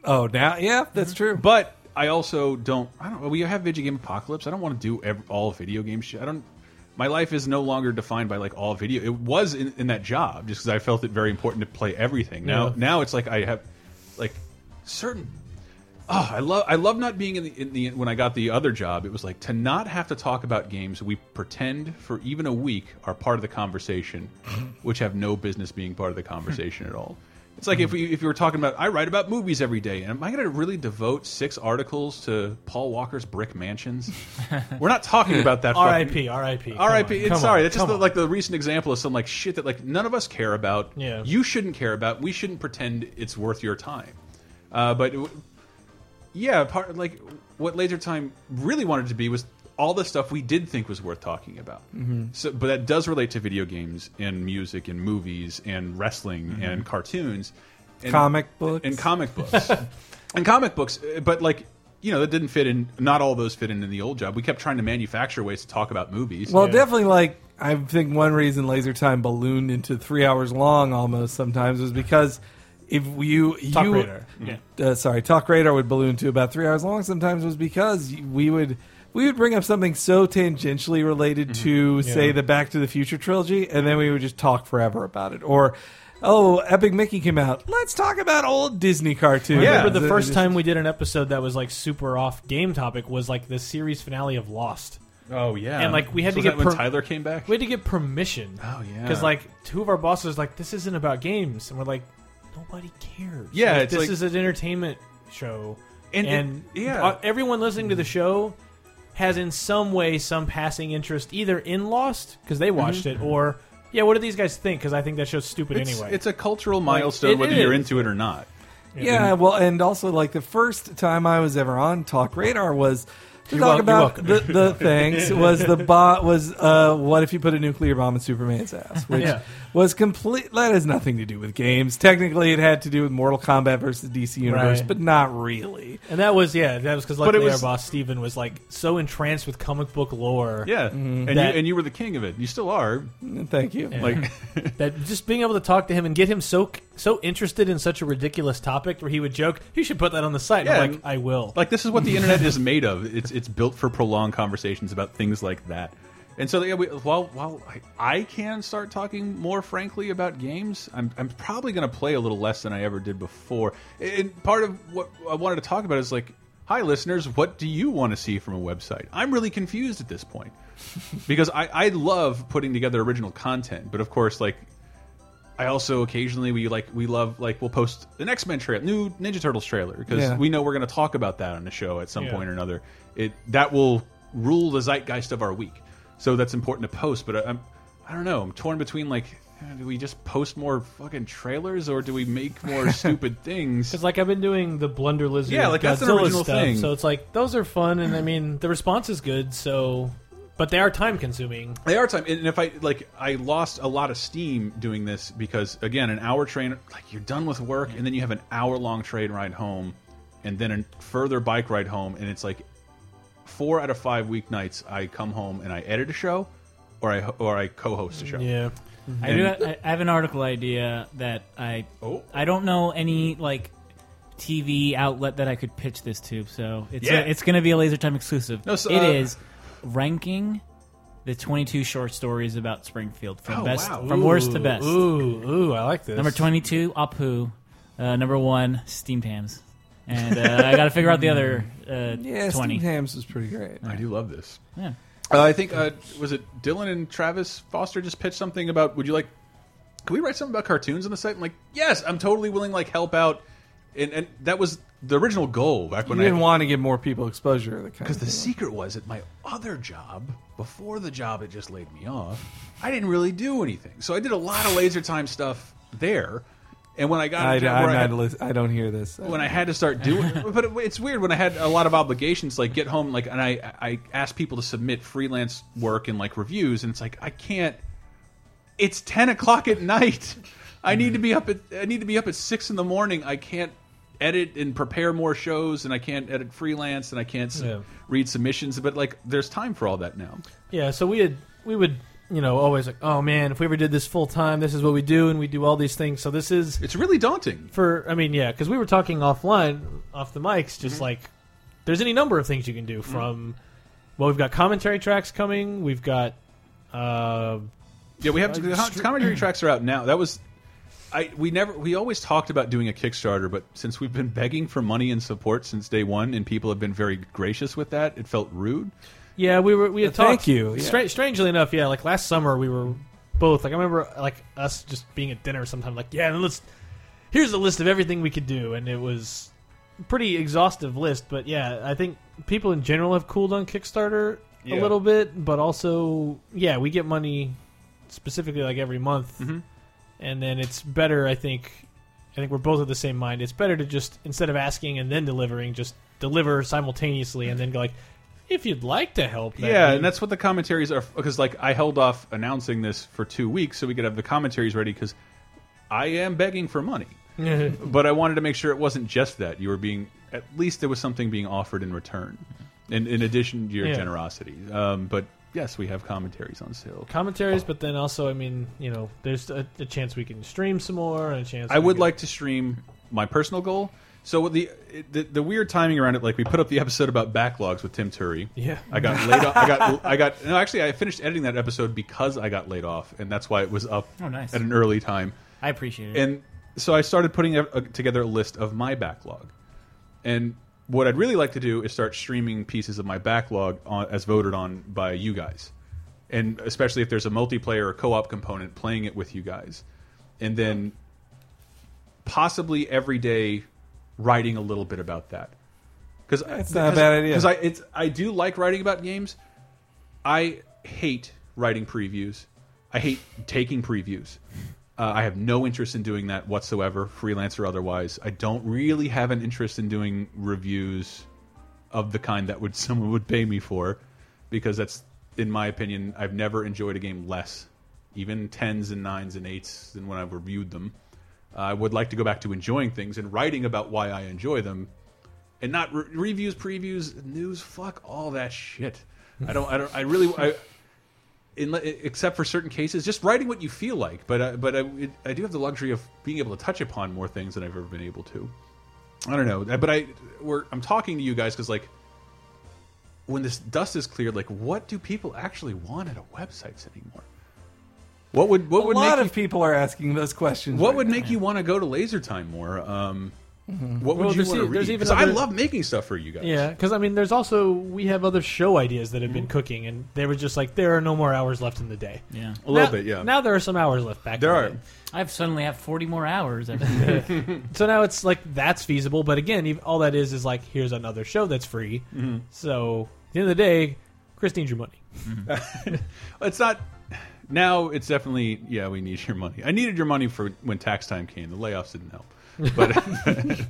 H: Oh, now, yeah, that's true.
E: But I also don't. I don't. We have video game apocalypse. I don't want to do ev all video game shit. I don't. My life is no longer defined by like all video. It was in, in that job just because I felt it very important to play everything. Now,
F: Yeah.
E: now it's like I have like certain. Oh, I love I love not being in the, in the when I got the other job. It was like to not have to talk about games we pretend for even a week are part of the conversation, which have no business being part of the conversation at all. It's like if we if you were talking about I write about movies every day, and am I going to really devote six articles to Paul Walker's Brick Mansions? We're not talking about that.
F: R.I.P., R.I.P.,
E: R.I.P. It's sorry. That's just the, like the recent example of some like shit that like none of us care about.
F: Yeah.
E: You shouldn't care about. We shouldn't pretend it's worth your time. Uh, but it- yeah, part like what Laser Time really wanted to be was all the stuff we did think was worth talking about.
H: Mhm.
E: So, but that does relate to video games and music and movies and wrestling
H: Mhm.
E: and cartoons, and,
H: Comic books.
E: and comic books and comic books. uh, But like you know, that didn't fit in. Not all those fit into the old job. We kept trying to manufacture ways to talk about movies.
H: Well, definitely. Like I think one reason Laser Time ballooned into three hours long almost sometimes was because if you
F: Talk
H: you
F: Radar, yeah.
H: uh, sorry Talk Radar would balloon to about three hours long sometimes was because we would we would bring up something so tangentially related to
F: Mm-hmm. Yeah.
H: say the Back to the Future trilogy and then we would just talk forever about it or. Oh, Epic Mickey came out. Let's talk about old Disney cartoons.
F: I remember the first time we did an episode that was like super off game topic was like the series finale of Lost.
E: Oh yeah,
F: and like we had
E: So
F: to
E: was
F: get
E: that when Tyler came back.
F: We had to get permission.
E: Oh, yeah.
F: because like two of our bosses like this isn't about games, and we're like nobody cares.
E: Yeah,
F: Like,
E: it's
F: this
E: like-
F: is an entertainment show,
E: And
F: and,
E: it- yeah.
F: everyone listening to the show has in some way some passing interest either in Lost because they watched
E: Mhm.
F: it, or yeah, what do these guys think? Because I think that show's stupid
E: It's,
F: anyway.
E: it's a cultural milestone,
F: it
E: whether you're into it or not.
H: Yeah, well, and also like the first time I was ever on Talk Radar was to
F: You're
H: talk
F: wel- you're
H: about the, the things was the bot was uh, what if you put a nuclear bomb in Superman's ass, which
F: Yeah.
H: Was complete. That has nothing to do with games. Technically, it had to do with Mortal Kombat versus DC Universe,
F: Right.
H: but not really.
F: And that was yeah, that was because
E: But it
F: luckily
E: was-
F: our boss Steven was like so entranced with comic book lore.
E: Yeah,
H: Mm-hmm.
E: and
F: that-
E: you and you were the king of it. You still are.
H: Thank you.
F: Yeah.
E: Like
F: that just being able to talk to him and get him so so interested in such a ridiculous topic where he would joke, "You should put that on the site." And
E: Yeah,
F: I'm like,
E: and-
F: "I will."
E: Like this is what the internet is made of. It's it's built for prolonged conversations about things like that. And so yeah, we, while while I, I can start talking more frankly about games, I'm I'm probably going to play a little less than I ever did before. And part of what I wanted to talk about is like, hi listeners, what do you want to see from a website? I'm really confused at this point because I I love putting together original content, but of course like I also occasionally we like we love like we'll post an X Men trailer, new Ninja Turtles trailer because
H: Yeah.
E: we know we're going to talk about that on the show at some
F: Yeah.
E: point or another. It that will rule the zeitgeist of our week, so that's important to post. But I, I'm I don't know. I'm torn between like, do we just post more fucking trailers or do we make more stupid things?
F: Because like I've been doing the Blunder Lizard,
E: Yeah, like, that's an original
F: stuff,
E: thing.
F: so it's like those are fun, and I mean the response is good. So, but they are time consuming.
E: They are time, and if I like, I lost a lot of steam doing this because again, an hour train, like you're done with work, and then you have an hour long train ride home, and then a further bike ride home, and it's like four out of five weeknights I come home and I edit a show, or I or I co-host a show.
F: Yeah,
G: I do. I I have an article idea that I.
E: Oh.
G: I don't know any like TV outlet that I could pitch this to, so it's
E: Yeah.
G: it's going to be a Laser Time exclusive.
E: No, so,
G: It
E: uh,
G: is ranking the 22 short stories about Springfield from
E: Oh,
G: best
E: wow.
G: from worst to best.
F: Ooh, ooh, I like this.
G: Number 22, Apu. Uh, number one, Steamed Hams. And uh, I got to figure out the other uh,
H: Yeah,
G: 20.
H: Steamed Hams was pretty great.
E: I do love this.
G: Yeah.
E: Uh, I think uh, was it Dylan and Travis Foster just pitched something about would you like can we write something about cartoons on the site? I'm like, yes, I'm totally willing like help out and, and that was the original goal back
H: You
E: when
H: didn't
E: I
H: want to give more people exposure. to the
E: because the secret was at my other job before the job it just laid me off. I didn't really do anything, so I did a lot of laser time stuff there. And when I got
H: I,
E: a job
H: I'm
E: where I had-
H: lis- I don't hear this.
E: when I had to start doing, but it, it's weird when I had a lot of obligations, like get home, like, and I I asked people to submit freelance work and like reviews, and it's like I can't. It's ten o'clock at night. I need to be up at I need to be up at six in the morning. I can't edit and prepare more shows, and I can't edit freelance, and I can't
F: Yeah.
E: read submissions. But like, there's time for all that now.
F: Yeah, so we had we would you know always like, oh man, if we ever did this full time, this is what we do, and we do all these things. So this is
E: It's really daunting.
F: for I mean, yeah, because we were talking offline, off the mics, just
E: Mm-hmm.
F: like there's any number of things you can do from. Well, we've got commentary tracks coming. We've got. Uh,
E: Yeah, we have the commentary tracks are out now. That was, I we never we always talked about doing a Kickstarter, but since we've been begging for money and support since day one, and people have been very gracious with that, it felt rude.
F: Yeah, we were we had
H: Uh, thank
F: talked.
H: you, yeah.
F: Stra- strangely enough, yeah, like last summer we were both like I remember like us just being at dinner sometime like yeah, let's here's a list of everything we could do, and it was pretty exhaustive list. But yeah, I think people in general have cooled on Kickstarter
E: Yeah.
F: a little bit, but also yeah, we get money specifically like every month,
E: Mhm.
F: and then it's better. I think I think we're both of the same mind. It's better to just instead of asking and then delivering, just deliver simultaneously, and then go like. If you'd like to help, that
E: yeah, and that's what the commentaries are because like I held off announcing this for two weeks so we could have the commentaries ready because I am begging for money, but I wanted to make sure it wasn't just that you were being at least there was something being offered in return, in in addition to your
F: Yeah.
E: generosity. Um, but yes, we have commentaries on sale.
F: commentaries, but then also, I mean, you know, there's a, a chance we can stream some more, and a chance
E: I would
F: could-
E: like to stream my personal goal. So the, the the weird timing around it, like we put up the episode about backlogs with Tim Turi.
F: Yeah.
E: I got laid off. I got I got no. Actually, I finished editing that episode because I got laid off, and that's why it was up
G: Oh, nice.
E: at an early time.
G: I appreciate it.
E: And so I started putting a, a- uh, together a list of my backlog. And what I'd really like to do is start streaming pieces of my backlog on, as voted on by you guys. And especially if there's a multiplayer or co-op component playing it with you guys. And then possibly every day writing a little bit about that. Cuz
H: it's not a bad idea.
E: Cuz I it's I do like writing about games. I hate writing previews. I hate taking previews. Uh, I have no interest in doing that whatsoever, freelance or otherwise. I don't really have an interest in doing reviews of the kind that would someone would pay me for, because that's, in my opinion, I've never enjoyed a game less, even tens and nines and eights, than when I've reviewed them. I would like to go back to enjoying things and writing about why I enjoy them, and not re reviews, previews, news. Fuck all that shit. I don't. I don't. I really. I, in, except for certain cases, just writing what you feel like. But uh, but I, it, I do have the luxury of being able to touch upon more things than I've ever been able to. I don't know, but I we're I'm talking to you guys because like when this dust is cleared, like what do people actually want at a websites anymore? What would what
H: a
E: would
H: lot
E: make
H: of people are asking those questions.
E: what
H: right
E: would
H: now.
E: make you want to go to Laser Time more? Um, mm-hmm. What would
F: Well,
E: you
F: there's
E: want to read?
F: even
E: 'Cause I love making stuff for you guys.
F: Yeah, because I mean, there's also we have other show ideas that have been mm-hmm. cooking, and they were just like there are no more hours left in the day.
G: yeah.
E: a little
F: Now-
E: bit. Yeah,
F: Now there are some hours left back.
E: there are.
G: I've suddenly have 40 more hours. Every
F: So now it's like that's feasible, but again, all that is is like here's another show that's free. Mm-hmm. So at the end of the day, Chris needs your money.
E: it's not now it's definitely yeah. We need your money. I needed your money for when tax time came. The layoffs didn't help, but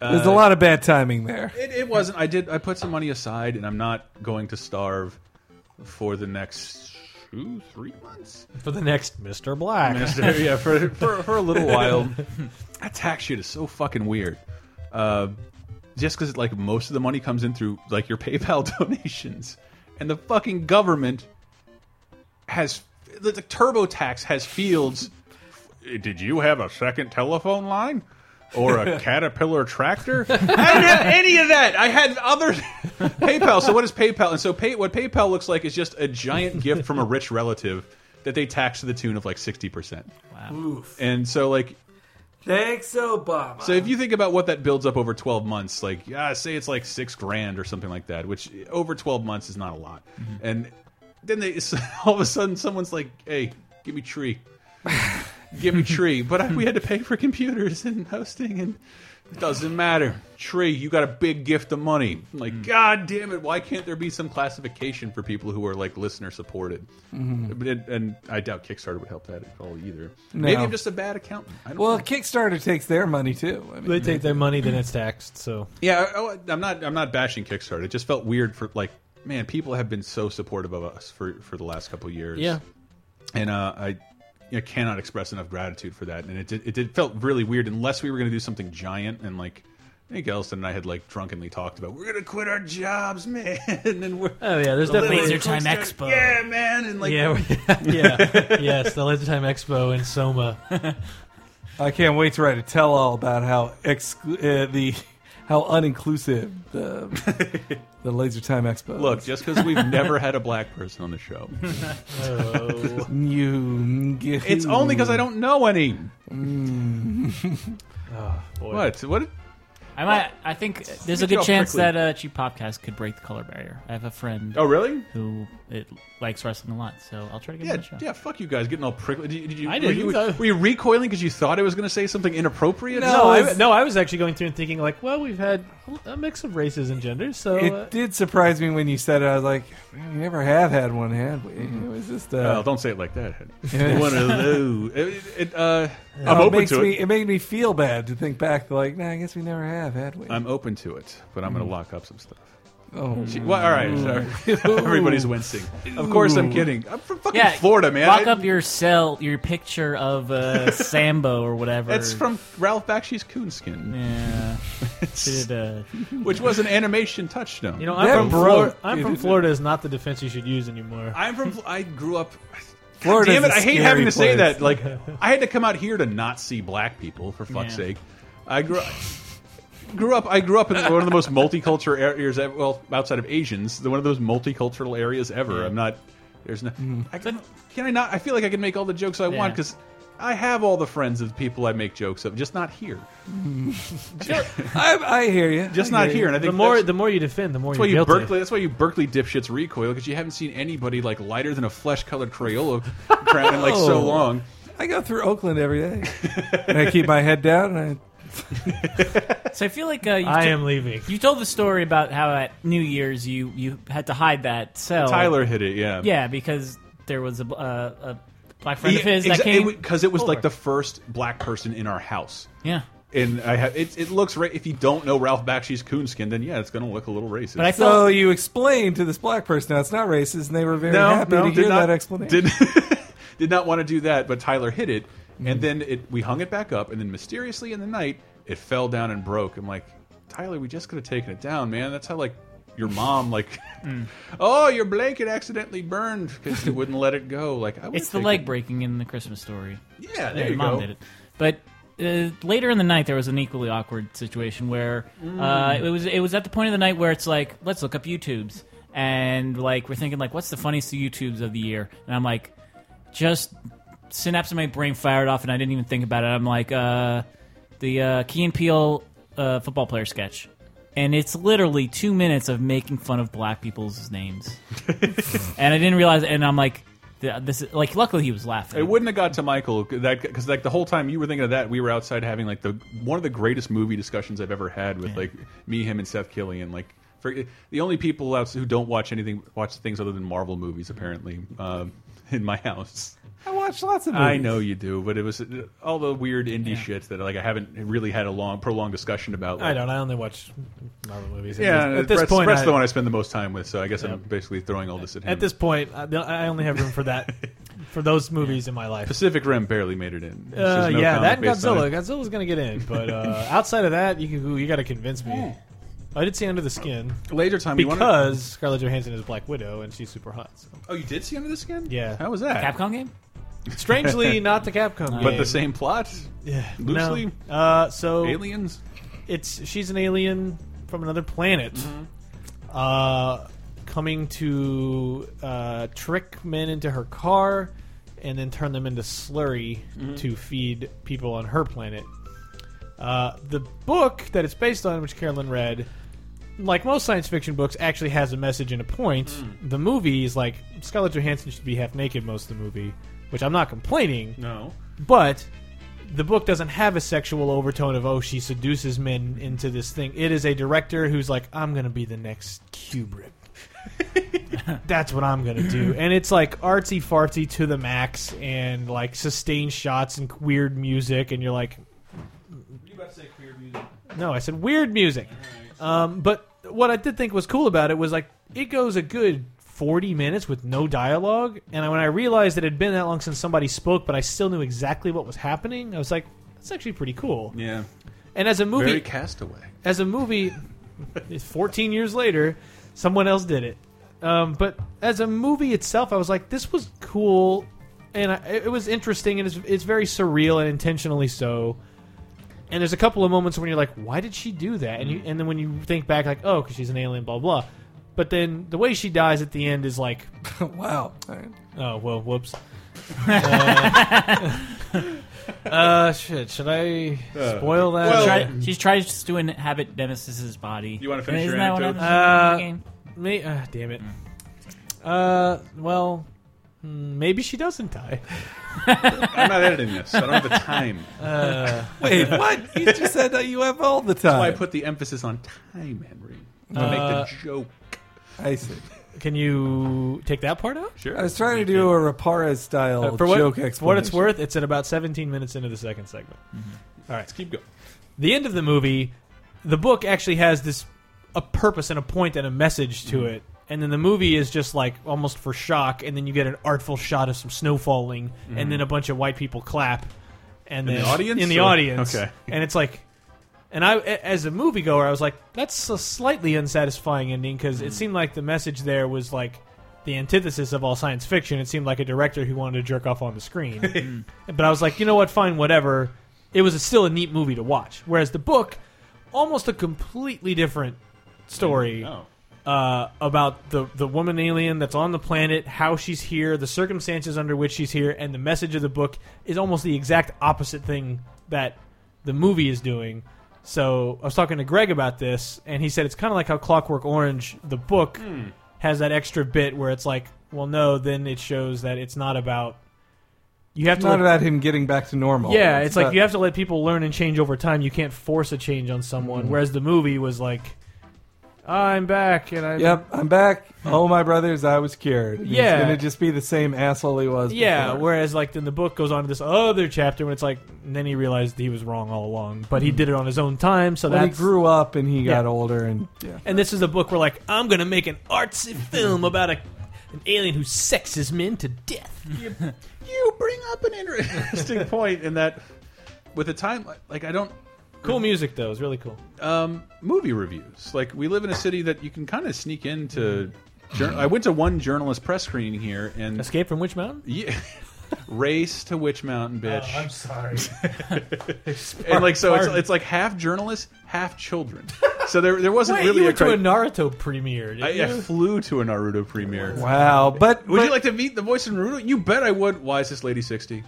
H: There's a lot of bad timing there.
E: it, it wasn't. I did. I put some money aside, and I'm not going to starve for the next two, three months.
F: For the next Mr. Black.
E: Mister. yeah, for, for for a little while. That tax shit is so fucking weird. Uh, just because like most of the money comes in through like your PayPal donations, and the fucking government has the, the TurboTax has fields. Did you have a second telephone line? Or a Caterpillar tractor? I didn't have any of that. I had other PayPal. So what is PayPal? And so pay, what PayPal looks like is just a giant gift from a rich relative that they tax to the tune of like sixty percent.
H: Oof.
E: And so like
H: Thanks, Obama.
E: so if you think about what that builds up over 12 months, like yeah, say it's like six grand or something like that, which over 12 months is not a lot. Mm-hmm. And then they all of a sudden someone's like, "Hey, give me tree, give me tree," but I, we had to pay for computers and hosting, and it doesn't matter. Tree, you got a big gift of money. I'm like, mm. God damn it! Why can't there be some classification for people who are like listener supported? Mm-hmm. But it, and I doubt Kickstarter would help that at all either. Maybe I'm just a bad accountant. I don't
H: well,
E: know.
H: Kickstarter takes their money too. I mean,
F: They take their money, then it's taxed. So
E: Yeah, I- I'm not. I'm not bashing Kickstarter. It just felt weird for like, man, people have been so supportive of us for for the last couple of years.
F: Yeah.
E: and uh, I, I cannot express enough gratitude for that. And it did, it did felt really weird unless we were going to do something giant and like. I think Elston and I had like drunkenly talked about we're gonna quit our jobs, man, and we're
F: Oh yeah, there's
E: the
F: definitely
G: Laser Time Expo.
E: yeah, man, and like
F: yeah, yeah, yes, the Laser Time Expo in Soma.
H: I can't wait to write a tell-all about how exclu- uh, the how uninclusive the the Laser Time Expo.
E: look,
H: is.
E: just because we've never had a black person on the show,
F: Oh,
H: you.
E: it's only because I don't know any.
F: boy.
E: What? What?
G: I might. I think there's a good chance
E: quickly.
G: that uh, Cheap Popcast could break the color barrier. I have a friend
E: Oh, really?
G: who it likes wrestling a lot, so I'll try to get
E: Yeah,
G: him on show.
E: yeah. Fuck you guys, getting all prickly. Did you? Did you
F: I
E: were
F: didn't,
E: you-
F: though.
E: Were you recoiling because you thought I was going to say something inappropriate?
F: No, I,
H: it's-
F: no, I was actually going through and thinking like, well, we've had a mix of races and genders, so
H: It
F: uh,
H: did surprise me when you said it. I was like, "Man, we never have had one, had we? It was just. Uh,
E: Well, don't say it like that.
H: Yeah.
E: One of those. It, it, uh, I'm
H: uh, it
E: open
H: makes
E: to
H: me,
E: it.
H: it made me feel bad to think back. Like, nah, I guess we never have, had we?
E: I'm open to it, but I'm going to lock up some stuff.
H: oh,
E: Gee, Well, all right, sorry. Everybody's wincing. Of course, I'm kidding. I'm from fucking
G: Yeah,
E: Florida, man.
G: Lock
E: I-
G: up your cell, your picture of uh, Sambo or whatever.
E: That's from Ralph Bakshi's Coonskin,
G: Yeah. Should, uh,
E: which was an animation touchdown.
F: you know, I'm
H: That
F: from
H: broke.
F: Florida. I'm from
H: is-
F: Florida is not the defense you should use anymore.
E: I'm from. I grew up.
H: Florida's
E: Damn it! I hate
H: scary
E: having to say that. Like, I had to come out here to not see black people. For fuck's
G: Yeah.
E: sake, I grew. Grew up. I grew up in one of the most multicultural areas. ever- Well, outside of Asians, one of those multicultural areas ever. I'm not. There's no. Mm. I can, can I not? I feel like I can make all the jokes I want because I have all the friends of the people I make jokes of, just not here.
H: I, I hear you.
E: Just
H: I
E: not here.
H: you.
E: And I think the
F: more
E: that's-
F: the more you defend, the more
E: That's why
F: you're
E: you
F: guilty.
E: Berkeley. That's why you Berkeley dipshits recoil because you haven't seen anybody like lighter than a flesh-colored Crayola crown in like so
H: Oh.
E: long.
H: I go through Oakland every day, and I keep my head down. And
G: so I feel like uh, you
F: I am leaving.
G: You told the story about how at New Year's you you had to hide that cell.
E: Tyler hit it. Yeah.
G: Yeah, because there was a, uh, a black friend of his that came.
E: because it, was like the first black person in our house.
G: yeah.
E: And I have it. It looks right. If you don't know Ralph Bakshi's coonskin, then yeah, it's going to look a little racist.
G: But I
H: so
G: thought
H: you explained to this black person, "No, it's not racist," and they were very
E: no,
H: happy
E: no,
H: to
E: did
H: hear
E: not,
H: that explanation.
E: Did, did not want to do that, but Tyler hit it, and mm-hmm. then it, we hung it back up, and then mysteriously in the night, it fell down and broke. I'm like, Tyler, we just could have taken it down, man. That's how like your mom like,
G: Mm.
E: oh, your blanket accidentally burned because you wouldn't let it go. Like I
G: it's the leg
E: taken-
G: breaking in the Christmas story.
E: Yeah, there
G: Yeah,
E: you
G: mom
E: go.
G: did it. But uh, later in the night, there was an equally awkward situation where uh, it was it was at the point of the night where it's like, let's look up YouTubes, and like we're thinking like, what's the funniest YouTubes of the year? And I'm like, just synapse in my brain fired off, and I didn't even think about it. I'm like, uh, the uh, Key and Peele uh, football player sketch. And it's literally two minutes of making fun of black people's names, and I didn't realize. And I'm like, this is like. Luckily, he was laughing.
E: It wouldn't have got to Michael that because like the whole time you were thinking of that, we were outside having like the one of the greatest movie discussions I've ever had with
G: Yeah.
E: like me, him, and Seth Killian. Like For, the only people out who don't watch anything watch things other than Marvel movies apparently um, in my house.
H: I watch lots of movies.
E: I know you do, but it was uh, all the weird indie shit that like I haven't really had a long, prolonged discussion about.
F: I don't. I only watch Marvel movies. At
E: Yeah,
F: this, at this
E: Brett's,
F: point,
E: Brett's
F: I-
E: the one I spend the most time with, so I guess I'm basically throwing all this at him.
F: at this point, I, I only have room for that, for those movies in my life.
E: Pacific Rim barely made it in.
F: Uh,
E: no
F: yeah, that and Godzilla. Godzilla's gonna get in, but uh, outside of that, you can, you got to convince me. I did see Under the Skin
E: Later time, you wanna-
F: because Scarlett Johansson is Black Widow and she's super hot. So.
E: Oh, you did see Under the Skin?
F: Yeah,
E: How was that?
G: Capcom game?
F: Strangely, not the Capcom game,
E: But the same plot.
F: Yeah,
E: loosely?
F: No. Uh, so
E: Aliens.
F: It's she's an alien from another planet,
E: Mm-hmm.
F: uh, coming to uh, trick men into her car, and then turn them into slurry
E: Mm-hmm.
F: to feed people on her planet. Uh, the book that it's based on, which Carolyn read, like most science fiction books, actually has a message and a point.
E: Mm.
F: The movie is like Scarlett Johansson should be half naked most of the movie, which I'm not complaining.
E: No.
F: But the book doesn't have a sexual overtone of oh she seduces men into this thing. It is a director who's like I'm going to be the next Kubrick. That's what I'm going to do. And it's like artsy fartsy to the max and like sustained shots and weird music and you're like
E: You about to say queer music?
F: no, I said weird music. Um, but what I did think was cool about it was like it goes a good 40 minutes with no dialogue. And when I realized it had been that long since somebody spoke, but I still knew exactly what was happening, I was like, that's actually pretty cool.
E: Yeah.
F: And as a movie,
E: Very Castaway.
F: as a movie, 14 years later, someone else did it. Um, but as a movie itself, I was like, this was cool, and I, it was interesting, and it's, it's very surreal and intentionally so. And there's a couple of moments when you're like, why did she do that? And you, and then when you think back, like, oh, because she's an alien, blah blah. But then the way she dies at the end is like,
H: wow.
F: Oh well, whoops. uh, uh, shit. Should I spoil that?
G: Well- Try- she tries to inhabit Nemesis's body.
E: You wanna finish
G: Isn't
E: your
G: that what
E: anecdotes?
G: happens in the
F: Uh,
G: game?
F: me, uh, damn it. Uh, well, hmm, maybe she doesn't die.
E: I'm not editing this. I don't have the time.
F: Uh,
H: Wait, what? You just said that you have all the time.
E: That's why I put the emphasis on time, Henry. To
F: Uh,
E: make the joke.
H: I see.
F: Can you take that part out?
E: Sure.
H: I was trying to do a Raparez style
F: Uh, for what,
H: joke
F: for what it's worth, it's at about 17 minutes into the second segment. Mm-hmm. All right,
E: Let's keep going.
F: the end of the movie, the book actually has this a purpose and a point and a message to mm-hmm. it. And then the movie is just like almost for shock, and then you get an artful shot of some snow falling, and mm-hmm. then a bunch of white people clap, and
E: In
F: then
E: the audience,
F: in the
E: or-
F: audience,
E: okay.
F: and it's like, and I as a moviegoer, I was like, that's a slightly unsatisfying ending because it seemed like the message there was like the antithesis of all science fiction. It seemed like a director who wanted to jerk off on the screen. but I was like, you know what? Fine, whatever. It was a, still a neat movie to watch. Whereas the book, almost a completely different story
E: Oh.
F: uh, about the the woman alien that's on the planet, how she's here, the circumstances under which she's here, and the message of the book is almost the exact opposite thing that the movie is doing. So I was talking to Greg about this, and he said it's kind of like how Clockwork Orange, the book, has that extra bit where it's like, well, no, then it shows that it's not about. You have
H: It's
F: to
H: not
F: let-
H: about him getting back to normal.
F: yeah, it's like
H: about-
F: you have to let people learn and change over time. You can't force a change on someone.
H: Mm-hmm.
F: Whereas the movie was like, I'm back, and I
H: Yep, I'm back. Oh, my brothers, I was cured. And
F: Yeah.
H: He's going to just be the same asshole he was
F: Yeah,
H: before.
F: whereas like then the book goes on to this other chapter when it's like and then he realized he was wrong all along, but he mm-hmm. did it on his own time. So
H: When he
F: that's
H: grew up and he got
F: Yeah.
H: older and yeah.
F: and this is a book where like I'm gonna make an artsy film about a an alien who sexes men to death.
E: You bring up an interesting point in that with the time, like I don't
F: Cool music though, it's really cool.
E: um, movie reviews. Like we live in a city that you can kind of sneak into. I went to one journalist press screening here, and
F: Escape from Witch Mountain.
E: yeah, race to Witch Mountain, bitch.
F: Oh, I'm sorry.
E: and like so, it's, it's like half journalists, half children. So there, there wasn't
F: Wait,
E: really
F: you
E: a,
F: went to a
E: cri-
F: Naruto premiere. Didn't
E: I, I
F: you?
E: flew to a Naruto premiere.
H: Wow, but,
E: Would
H: but
E: you like to meet the voice of Naruto? You bet I would. Why is this lady sixty?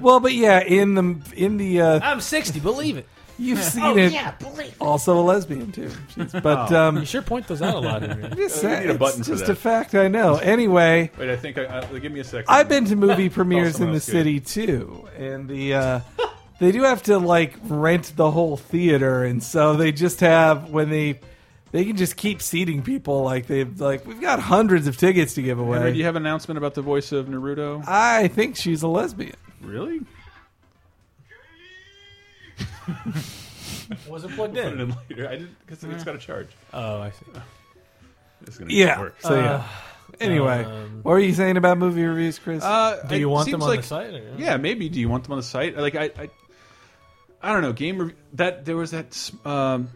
H: well, but yeah, in the in the uh,
F: I'm 60, believe it.
H: You've seen
B: Oh,
H: it.
B: yeah, believe.
H: Also a lesbian too. She's- but
E: Oh.
H: um,
F: You sure point those out a lot. Henry.
H: just
E: We need
H: saying,
E: a button
H: it's
E: for
H: just
E: that.
H: a fact I know. Anyway,
E: Wait, I think I, I give me a second.
H: I've been to movie premieres
E: someone
H: in the
E: else good.
H: city too, and the uh, they do have to like rent the whole theater, and so they just have when they they can just keep seating people like they've like we've got hundreds of tickets to give
E: Henry,
H: away.
E: do you have an announcement about the voice of Naruto?
H: I think she's a lesbian.
E: Really?
F: Was it plugged
E: Put it
F: in?
E: in later. I didn't because it's got a charge.
F: Oh, I see.
E: It's gonna
H: Yeah.
E: work.
H: So yeah. Anyway,
F: um,
H: what were you saying about movie reviews, Chris?
E: Uh,
F: Do
E: it
F: you want them
E: seems
F: on
E: like-
F: the site? Or?
E: Yeah, maybe. Do you want them on the site? Like I, I, I don't know. Game rev- that there was that um,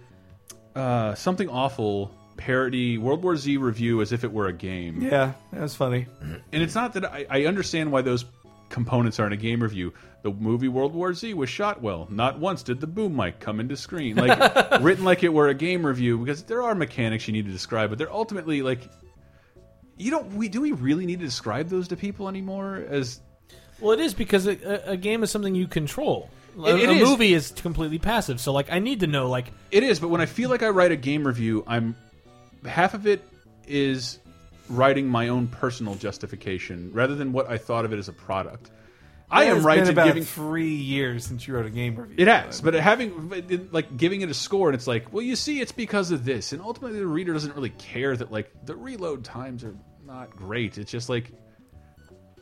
E: uh, something awful parody World War Z review as if it were a game.
H: yeah, that was funny.
E: And it's not that I, I understand why those components are in a game review. The movie World War Z was shot well. Not once did the boom mic come into screen. Like written like it were a game review because there are mechanics you need to describe, but they're ultimately like you don't. We do we really need to describe those to people anymore? As
F: Well, it is because a, a, game is something you control. A,
E: It- it
F: a
E: is.
F: movie is completely passive. So, like, I need to know, like,
E: It is, but when I feel like I write a game review, I'm half of it is writing my own personal justification rather than what I thought of it as a product. I
H: It
E: am right
H: been
E: to
H: about
E: giving
H: three years since you wrote a game review.
E: it has, but having like giving it a score, and it's like, well, you see, it's because of this, and ultimately the reader doesn't really care that like the reload times are not great. It's just like,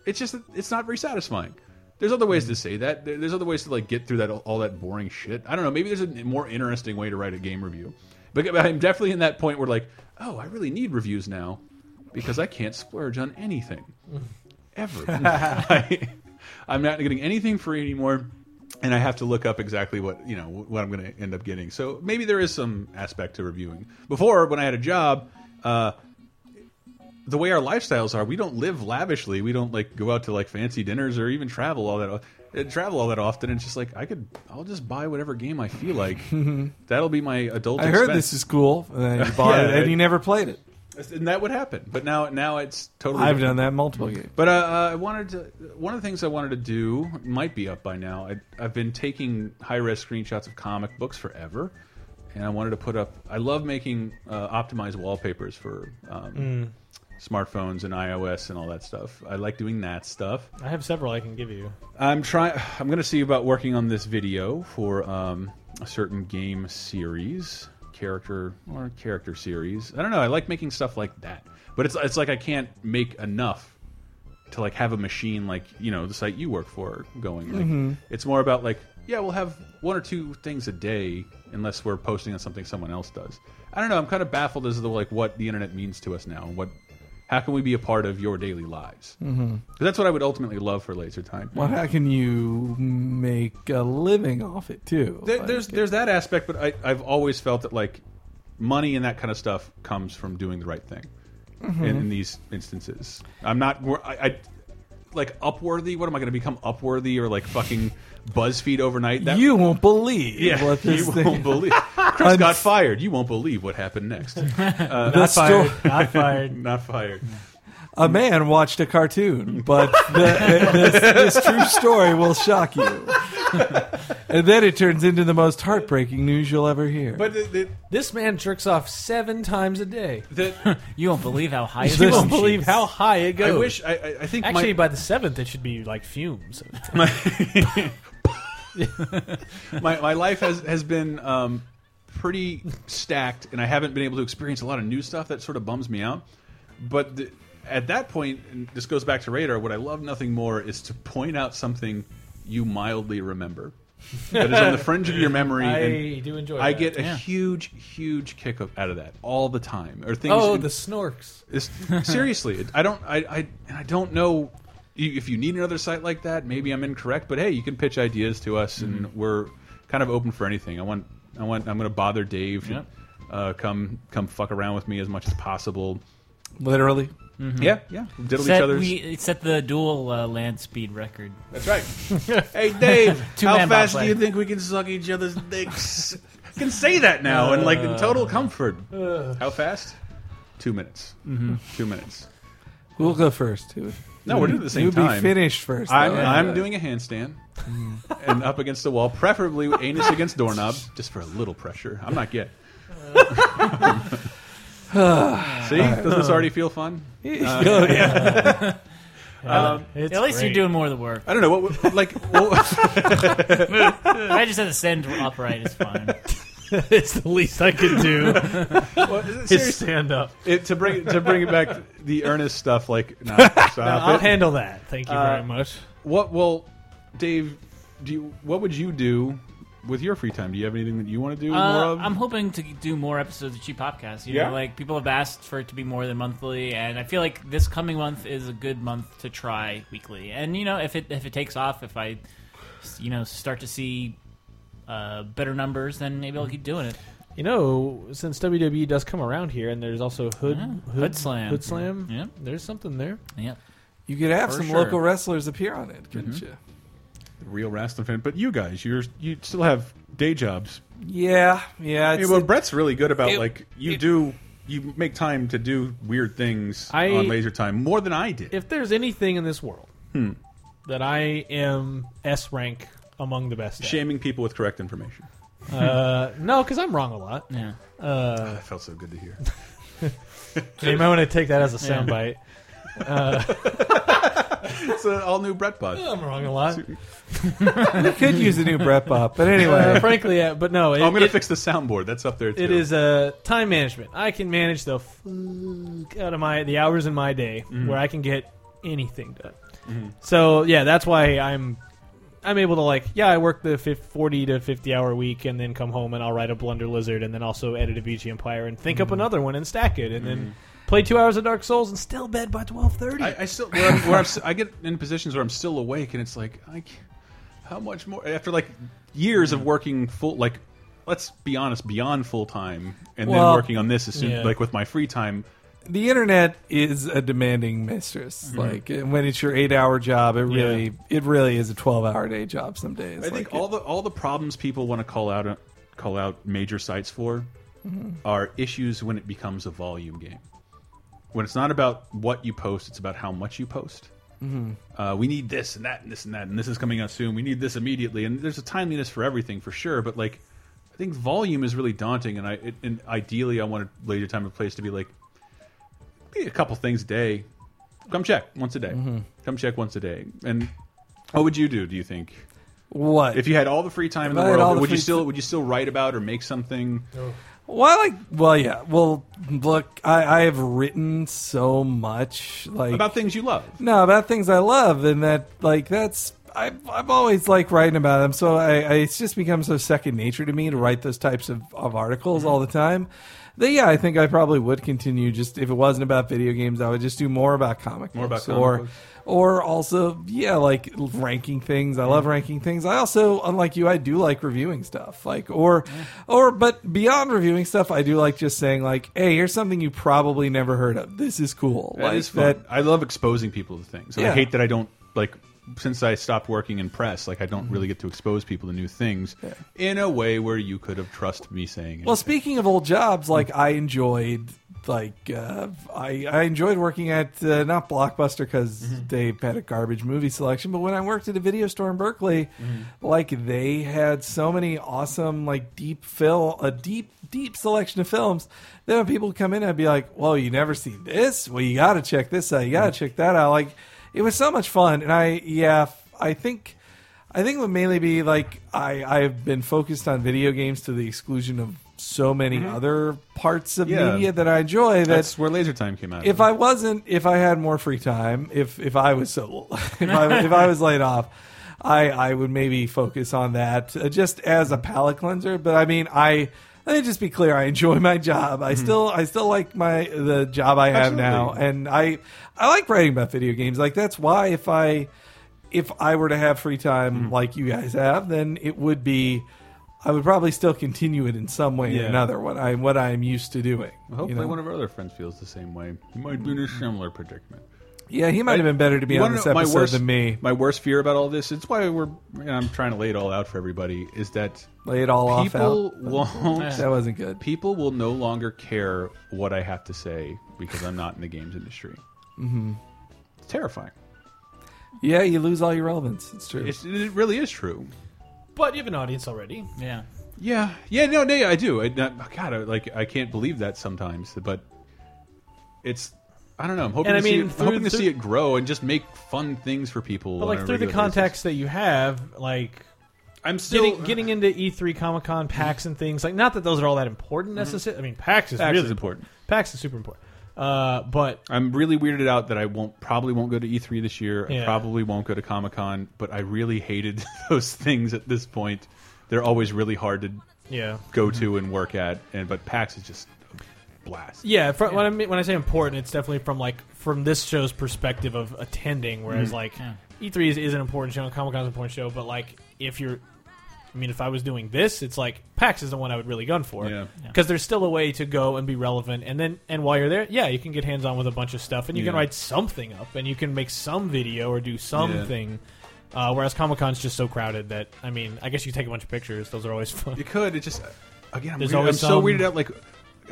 E: it's just it's not very satisfying. There's other ways to hmm. say that. There's other ways to like get through that all that boring shit. I don't know. Maybe there's a more interesting way to write a game review. But I'm definitely in that point where like, oh, I really need reviews now because I can't splurge on anything ever. I, I'm not getting anything free anymore, and I have to look up exactly what you know what I'm going to end up getting. So maybe there is some aspect to reviewing. Before, when I had a job. Uh, the way our lifestyles are, we don't live lavishly. We don't like go out to like fancy dinners or even travel all that uh, travel all that often. It's just like I could, I'll just buy whatever game I feel like. That'll be my adult.
H: I heard this is cool, and you bought
E: Yeah,
H: it, and you never played it.
E: And that would happen. But now, now it's totally.
H: I've
E: different.
H: done that multiple games.
E: But uh, uh, I wanted to. One of the things I wanted to do might be up by now. I, I've been taking high res screenshots of comic books forever, and I wanted to put up. I love making uh, optimized wallpapers for um, smartphones and iOS and all that stuff. I like doing that stuff.
F: I have several I can give you.
E: I'm trying. I'm going to see about working on this video for um, a certain game series, character or character series. I don't know. I like making stuff like that, but it's it's like I can't make enough to like have a machine like you know the site you work for going. Like, mm-hmm. It's more about like yeah, we'll have one or two things a day unless we're posting on something someone else does. I don't know. I'm kind of baffled as to like what the internet means to us now. and What how can we be a part of your daily lives? Mm-hmm. Because that's what I would ultimately love for Laser Time.
H: Well, how can you make a living off it too?
E: There,
H: Like,
E: there's there's that aspect, but I, I've always felt that like money and that kind of stuff comes from doing the right thing. Mm-hmm. In, in these instances, I'm not. I, I like Upworthy. What am I going to become Upworthy or like fucking BuzzFeed overnight? That,
H: you won't believe
E: yeah,
H: what this
E: you
H: thing.
E: won't believe. Chris got fired. You won't believe what happened next.
H: Uh, the
F: Not fired. Not fired.
E: not fired.
H: A man watched a cartoon, but the, this, this true story will shock you. And then it turns into the most heartbreaking news you'll ever hear.
E: But the, the,
F: This man jerks off seven times a day.
E: the,
G: You won't believe how high his
F: You won't believe how high it goes.
E: I wish. I, I, I think
F: Actually,
E: my,
F: by the seventh, it should be like fumes.
E: my my life has has been um, pretty stacked, and I haven't been able to experience a lot of new stuff. That sort of bums me out. But the, at that point, and this goes back to radar. What I love nothing more is to point out something you mildly remember that is on the fringe of your memory.
F: I
E: and
F: do enjoy.
E: I
F: that.
E: get a huge, huge kick of, out of that all the time. Or things.
F: Oh,
E: in-
F: the snorks.
E: it's, seriously, I don't. I, I and I don't know if you need another site like that. Maybe I'm incorrect, but hey, you can pitch ideas to us, and
F: Mm-hmm.
E: we're kind of open for anything. I want. I want. I'm going to bother Dave.
G: Yep.
E: Uh, come come fuck around with me as much as possible.
H: Literally. Mm-hmm.
E: Yeah, yeah. Diddle each
G: Set,
E: other's.
G: we set the dual uh, land speed record.
E: That's right. hey, Dave, how fast do you think we can suck each other's dicks? I can say that now, and like in total uh. comfort. how fast? Two minutes. Mm-hmm. Two minutes.
H: We'll go first. Who-
E: No, we're doing the same
H: You'll
E: time.
H: be finished first.
E: I'm,
H: though.
E: I'm doing a handstand mm. and up against the wall, preferably anus against doorknob, just for a little pressure. I'm not yet. See, doesn't this already feel fun?
H: oh, yeah.
F: It's
G: At least
F: great.
G: you're doing more of the work.
E: I don't know what like. What,
G: I just had to stand upright. It's fine.
F: it's the least I could do.
E: Well,
F: is
E: seriously,
F: stand up.
E: it, to bring to bring it back the earnest stuff. Like, no, stop
F: No, I'll
E: it.
F: handle that. Thank you
E: Uh,
F: very much.
E: What? Well, Dave, do you, what would you do with your free time? Do you have anything that you want to do more
G: Uh,
E: of?
G: I'm hoping to do more episodes of Cheap Popcast. You
E: Yeah?
G: know, like people have asked for it to be more than monthly, and I feel like this coming month is a good month to try weekly. And you know, if it if it takes off, if I, you know, start to see uh, better numbers, then maybe I'll keep doing it.
F: You know, since WWE does come around here, and there's also Hood
G: Yeah.
F: Hood,
G: Hood Slam.
F: Hood Slam.
G: Yeah.
F: there's something there.
G: Yeah.
H: You could have
G: For
H: some
G: sure.
H: local wrestlers appear on it, couldn't
E: Mm-hmm.
H: you?
E: Real wrestling fan, but you guys, you're you still have day jobs.
H: Yeah, yeah.
E: Hey, well,
H: it-
E: Brett's really good about
H: it-
E: like you
H: it-
E: do. You make time to do weird things
F: I-
E: on Laser Time more than I did.
F: If there's anything in this world
E: Hmm.
F: that I am S rank among the best, at,
E: Shaming people with correct information.
F: uh, no, because I'm wrong a lot.
G: Yeah.
F: Uh,
E: That felt so good to hear.
F: you might want to take that as a soundbite. Uh,
E: it's an all new Brett Bud.
F: I'm wrong a lot.
H: we could use a new Brett Bop, but anyway.
F: Uh, frankly, yeah, but no. It,
E: Oh, I'm going to fix the soundboard. That's up there too.
F: It is uh, time management. I can manage the fuck out of my the hours in my day
E: Mhm.
F: where I can get anything done.
E: Mhm.
F: So yeah, that's why I'm I'm able to like yeah I work the fif- forty to fifty hour week and then come home and I'll write a Blunder Lizard and then also edit a VG Empire and think up
E: Mhm.
F: another one and stack it and then play two hours of Dark Souls and still bed by twelve thirty.
E: I, I still where, I'm, where I'm, s- I get in positions where I'm still awake, and it's like, I, c- how much more after like years of working full like. Let's be honest, beyond full time, and then working on this as soon,
H: yeah.
E: like with my free time.
H: the internet is a demanding mistress.
E: Mhm.
H: Like when it's your eight hour job, it
E: Yeah.
H: really it really is a twelve hour day job some days.
E: I think
H: Like,
E: all the all the problems people want to call out uh, call out major sites for
H: Mhm.
E: are issues when it becomes a volume game. When it's not about what you post, it's about how much you post.
H: Mhm.
E: Uh, we need this and that and this and that, and this is coming out soon. We need this immediately, and there's a timeliness for everything for sure. But like, I think volume is really daunting, and I it, and ideally I wanted Laser Time and place to be like be a couple things a day. Come check once a day.
H: Mhm.
E: Come check once a day. And what would you do? Do you think?
H: What
E: if you had all the free time in the
H: I
E: world?
H: the
E: Would you still would you still write about or make something?
H: Well, I like. Well, yeah. Well, look, I, I have written so much like
E: About things you love.
H: No, about things I love, and that like that's I've I've always liked writing about them. So I, I it's just become so second nature to me to write those types of, of articles mm-hmm. all the time. That yeah, I think I probably would continue. Just if it wasn't about video games, I would just do more about comic
E: More about
H: books,
E: comic
H: or
E: books.
H: Or also yeah, like ranking things. I love ranking things. I also, unlike you, I do like reviewing stuff. Like or or but beyond reviewing stuff, I do like just saying like, hey, here's something you probably never heard of. This is cool.
E: That
H: like
E: is fun. I love exposing people to things. And I hate that I don't like since I stopped working in press. Like I don't mm-hmm. really get to expose people to new things in a way where you could have trusted me saying.
H: Well, speaking of old jobs, mm-hmm. like I enjoyed, like uh, I I enjoyed working at uh, not Blockbuster because they had a garbage movie selection, but when I worked at a video store in Berkeley, like they had so many awesome like deep fill a deep deep selection of films. Then when people come in, I'd be like, "Well, you never seen this? Well, you got to check this out. You got to check that out." Like it was so much fun, and I yeah, I think. I think it would mainly be like I I've been focused on video games to the exclusion of so many mm-hmm. other parts of
E: Yeah.
H: media that I enjoy. That
E: That's where Laser Time came out.
H: if I wasn't, if I had more free time, if if I was so, if I if I was laid off, I I would maybe focus on that uh, just as a palate cleanser. But I mean, I let me just be clear. I enjoy my job. I mm-hmm. still I still like my the job I have now, and I I like writing about video games. Like that's why if I if I were to have free time mm. like you guys have, then it would be. I would probably still continue it in some way or
E: Yeah.
H: another. What I what I'm used to doing.
E: Hopefully
H: know?
E: one of our other friends feels the same way. He might be in a similar predicament.
H: Yeah, he might have been better to be
E: You
H: on
E: wanna
H: this
E: know my
H: episode
E: worst-
H: than me.
E: My worst fear about all this, it's why we're know, I'm trying to lay it all out for everybody, is that
H: Lay it all off
E: people
H: out.
E: won't
H: That wasn't good.
E: People will no longer care what I have to say because I'm not in the games industry.
H: hmm
E: It's terrifying.
H: Yeah, you lose all your relevance. It's true.
E: It's, it really is true.
F: But you have an audience already.
G: Yeah.
E: Yeah, yeah, no, no, I do. I, not, God, I, like I can't believe that sometimes, but it's. I don't know. I'm hoping,
F: And I
E: to, see
F: mean,
E: it, I'm
F: through-
E: hoping to see it grow and just make fun things for people.
F: But like through the
E: regular basis.
F: contacts that you have, like
E: I'm still
F: getting getting into E3, Comic Con, PAX, and things like. Not that those are all that important mm-hmm. necessarily. I mean, PAX is
E: PAX
F: really
E: is important.
F: PAX is super important. Uh, but
E: I'm really weirded out that I won't probably won't go to E3 this year. I probably won't go to Comic Con, but I really hated those things at this point. They're always really hard to
F: yeah,
E: go to and work at, and but PAX is just a blast.
F: Yeah, fr when I mean, when I say important, it's definitely from like from this show's perspective of attending.
E: Mm-hmm.
F: Whereas like E3 is, is an important show, Comic Con is an important show. But like if you're, I mean, if I was doing this, it's like PAX is the one I would really gun for.
E: Yeah.
F: because there's still a way to go and be relevant. And then and while you're there, yeah, you can get hands on with a bunch of stuff, and you can write something up, and you can make some video or do something. Uh, whereas Comic Con's just so crowded that I mean, I guess you take a bunch of pictures; those are always fun.
E: You could. It just again. I'm,
F: There's
E: weird- I'm
F: always
E: so weirded out. Like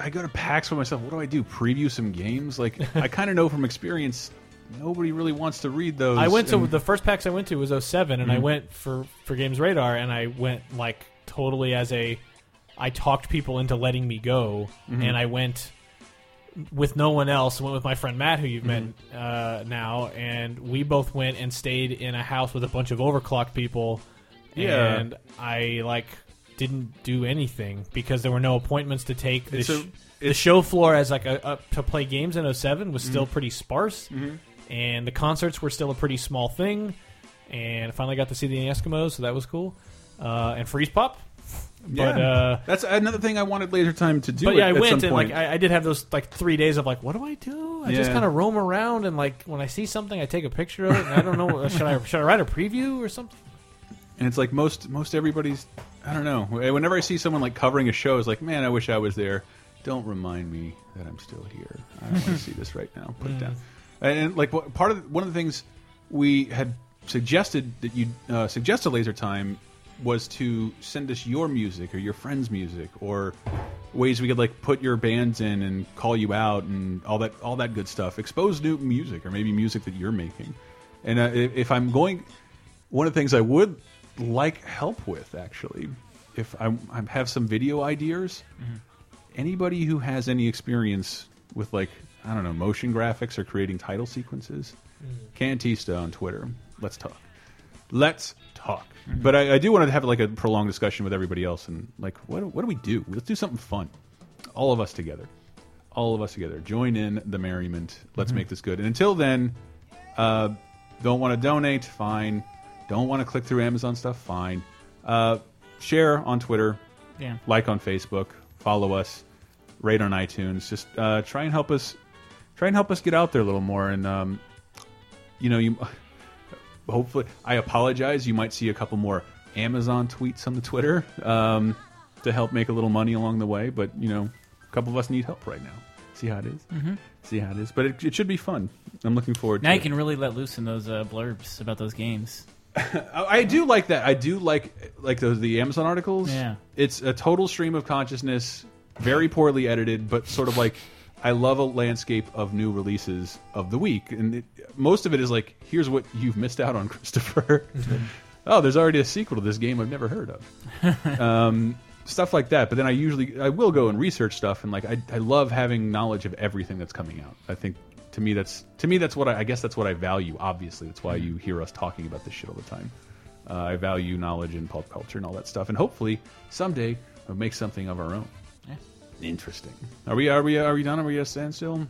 E: I go to PAX for myself. What do I do? Preview some games? Like I kind of know from experience. Nobody really wants to read those.
F: I went to
E: and-
F: the first PAX I went to was 07 and I
E: Mhm.
F: went for for Games Radar and I went like totally as a I talked people into letting me go
E: Mhm.
F: and I went with no one else. Went with my friend Matt who you've
E: Mm-hmm.
F: met uh, now and we both went and stayed in a house with a bunch of overclocked people
E: Yeah.
F: and I like didn't do anything because there were no appointments to take. The,
E: a-
F: the show floor as like a, a to play games in 07 was still
E: Mhm.
F: pretty sparse
E: Mhm.
F: And the concerts were still a pretty small thing. And I finally got to see the Eskimos, so that was cool. Uh, and Freezepop.
E: Yeah,
F: But uh,
E: that's another thing I wanted Laser Time to do.
F: but yeah,
E: at,
F: I went and like. I, I did have those like three days of like, what do I do? I just kind of roam around and like when I see something, I take a picture of it. And I don't know, should I should I write a preview or something?
E: and it's like most most everybody's. I don't know. Whenever I see someone like covering a show, it's like, man, I wish I was there. Don't remind me that I'm still here. I don't want to see this right now. Put it down. And, like part of one of the things we had suggested that you uh, suggest to Laser Time was to send us your music or your friends' music or ways we could like put your bands in and call you out and all that all that good stuff. Expose new music or maybe music that you're making. And uh, if I'm going, one of the things I would like help with actually, if I, I have some video ideas, anybody who has any experience with like I don't know motion graphics or creating title sequences, Cantista on Twitter. Let's talk. Let's talk. But I, I do want to have like a prolonged discussion with everybody else and like what what do we do? Let's do something fun. All of us together. All of us together. Join in the merriment. Let's make this good. And until then, uh, don't want to donate? Fine. Don't want to click through Amazon stuff? Fine. Uh, share on Twitter.
G: Yeah.
E: Like on Facebook. Follow us. Rate on iTunes. Just uh, try and help us. Try and help us get out there a little more. And um, you know, you hopefully, I apologize. You might see a couple more Amazon tweets on the Twitter um, to help make a little money along the way. But you know, a couple of us need help right now. See how it is?
G: Mhm.
E: See how it is. But it, it should be fun. I'm looking forward
G: Now
E: to
G: you
E: it.
G: can really let loose in those uh, blurbs about those games.
E: I I do like that. I do like like those the Amazon articles.
G: Yeah.
E: it's a total stream of consciousness, very poorly edited, but sort of like I love a landscape of new releases of the week, and it, most of it is like, here's what you've missed out on, Christopher. oh, there's already a sequel to this game I've never heard of. um, stuff like that. But then I usually I will go and research stuff, and like I I love having knowledge of everything that's coming out. I think to me that's to me that's what I, I guess that's what I value. Obviously, that's why you hear us talking about this shit all the time. Uh, I value knowledge and pop culture and all that stuff, and hopefully someday we'll make something of our own.
G: Yeah.
E: Interesting. Are we? Are we? Are we done? Are we at a standstill?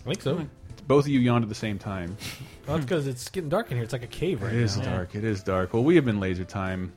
F: I think so.
E: Both of you yawned at the same time.
F: Well, that's because it's getting dark in here. It's like a cave right
E: It is
F: now.
E: dark. It is dark. Well, we have been Laser Time.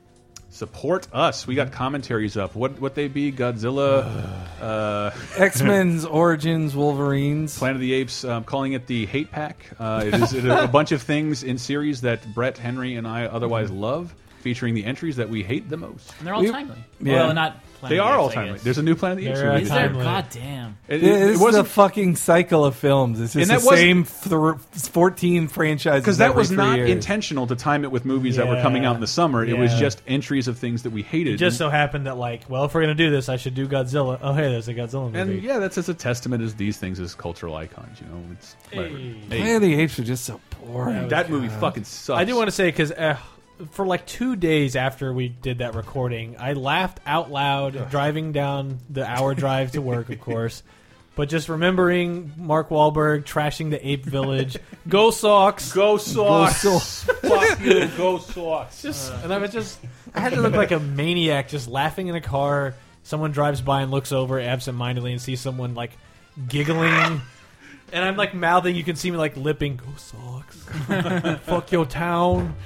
E: Support us. We got commentaries up. What what they be? Godzilla, uh,
H: X Men's Origins Wolverines.
E: Planet of the Apes. Um, calling it the Hate Pack. Uh, it is a, a bunch of things in series that Brett Henry and I otherwise love, featuring the entries that we hate the most.
G: And they're all
H: We-
G: timely.
H: Yeah.
G: Well, not. Planet
E: They
G: of the
E: are all
G: Apes, I
E: timely. There's a new Planet of the Apes.
F: They're,
E: movie
G: Is
E: this
G: there?
E: year.
F: timely.
G: God damn.
E: It,
H: Yeah,
E: it- it
H: this is
E: wasn't
H: fucking cycle of films. It's just
E: And
H: the
E: wasn't-
H: same th 14 franchises.
E: because that
H: every
E: was
H: three
E: not
H: years.
E: intentional to time it with movies that were coming out in the summer. It was
F: Yeah.
E: just entries of things that we hated.
F: It just so happened that like, well, if we're gonna do this, I should do Godzilla. Oh, hey, there's a Godzilla movie.
E: And yeah, that's as a testament as these things as cultural icons. You know, it's whatever.
F: Hey.
E: Hey,
H: Planet of the Apes are just so boring.
E: that movie fucking sucks.
F: I do want to say because uh, for like two days after we did that recording, I laughed out loud driving down the hour drive to work, of course, But just remembering Mark Wahlberg trashing the ape village. Go Sox!
E: Go Sox!
H: Go
E: Fuck you, go Sox!
F: Just and I was just I had to look like a maniac just laughing in a car. Someone drives by and looks over absentmindedly and sees someone like giggling. And I'm like mouthing, you can see me like lipping, go Sox. Fuck your town.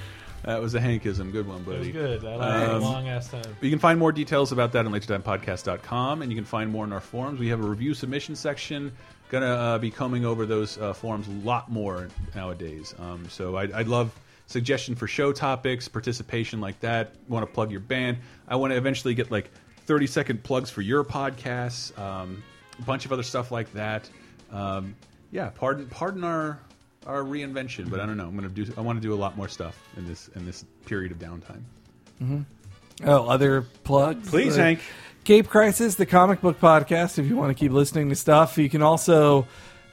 E: That was a Hankism. Good one,
F: It was
E: buddy.
F: good. I like
E: Um,
F: long ass time.
E: You can find more details about that on LaserTimePodcast.com, and you can find more in our forums. We have a review submission section. Gonna uh, be combing over those uh, forums a lot more nowadays. Um, so I'd, I'd love suggestion for show topics, participation like that. Want to plug your band? I want to eventually get like 30 second plugs for your podcasts. Um, a bunch of other stuff like that. Um, yeah, pardon pardon our our reinvention, but I don't know. I'm gonna do. I want to do a lot more stuff in this in this period of downtime.
H: Oh, other plugs?
E: Please,
H: Uh,
E: Hank.
H: Cape Crisis, the comic book podcast. If you want to keep listening to stuff, you can also.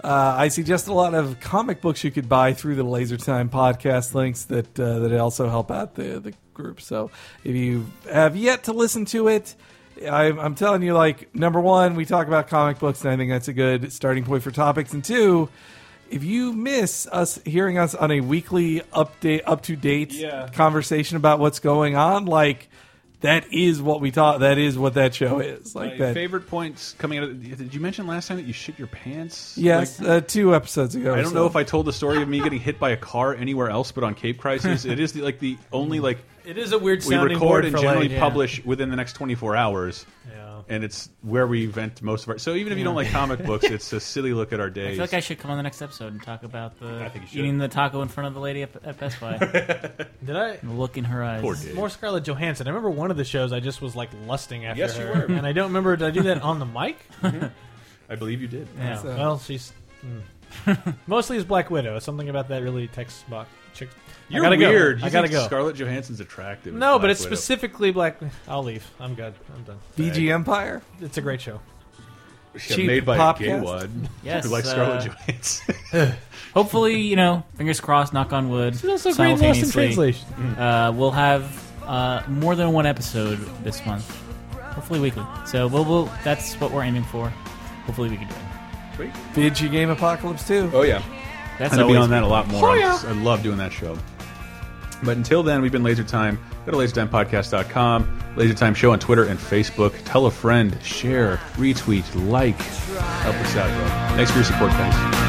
H: Uh, I suggest a lot of comic books you could buy through the Laser Time podcast links that uh, that also help out the the group. So if you have yet to listen to it, I'm, I'm telling you, like number one, we talk about comic books, and I think that's a good starting point for topics. And two, if you miss us hearing us on a weekly update, up to date
E: Yeah.
H: conversation about what's going on, like that is what we taught. That is what that show is. Like
E: My
H: that.
E: favorite points coming out. Of, did you mention last time that you shit your pants?
H: Yes,
E: Like,
H: uh, two episodes ago.
E: I don't
H: so.
E: know if I told the story of me getting hit by a car anywhere else but on Cape Crisis. it is the, like the only like
F: It is a weird
E: we record
F: board
E: and
F: for
E: generally
F: like, yeah.
E: publish within the next 24 hours.
F: Yeah.
E: And it's where we vent most of our. So even if you don't like comic books, it's a silly look at our days.
G: I feel like I should come on the next episode and talk about the
E: I think you should.
G: eating the taco in front of the lady at, at Best Buy.
F: Did I?
G: the look in her eyes.
E: Poor Dave.
F: More Scarlett Johansson. I remember one of the shows I just was like lusting after
E: Yes, you
F: her.
E: were.
F: And I don't remember, did I do that on the mic?
E: I believe you did.
G: Yeah.
H: So-
F: Well, she's. mm. Mostly as Black Widow. Something about that really takes box. Chick.
E: You're
F: I gotta
E: weird.
F: Go.
E: You
F: I gotta
E: think
F: go.
E: Scarlett Johansson's attractive. as
F: no, but it's
E: Widow.
F: specifically Black. I'll leave. I'm good. I'm done.
H: VG Empire.
F: It's a great show.
E: She made by a gay wad.
G: Yes,
E: who likes
G: uh,
E: Scarlett Johansson.
G: Hopefully, you know, fingers crossed, knock on wood.
F: She's also great in Lost in Translation.
G: Uh, we'll have uh, more than one episode this month. Hopefully weekly. So we'll, we'll that's what we're aiming for. Hopefully we can do it.
E: Sweet.
H: VG Game Apocalypse too.
E: Oh yeah.
G: That's
E: I'm gonna be on that a lot more.
F: Oh, yeah.
E: I love doing that show. But until then, we've been Laser Time. Go to lasertimepodcast.com, Laser Time Show on Twitter and Facebook. Tell a friend, share, retweet, like. Help us out. Thanks for your support, guys.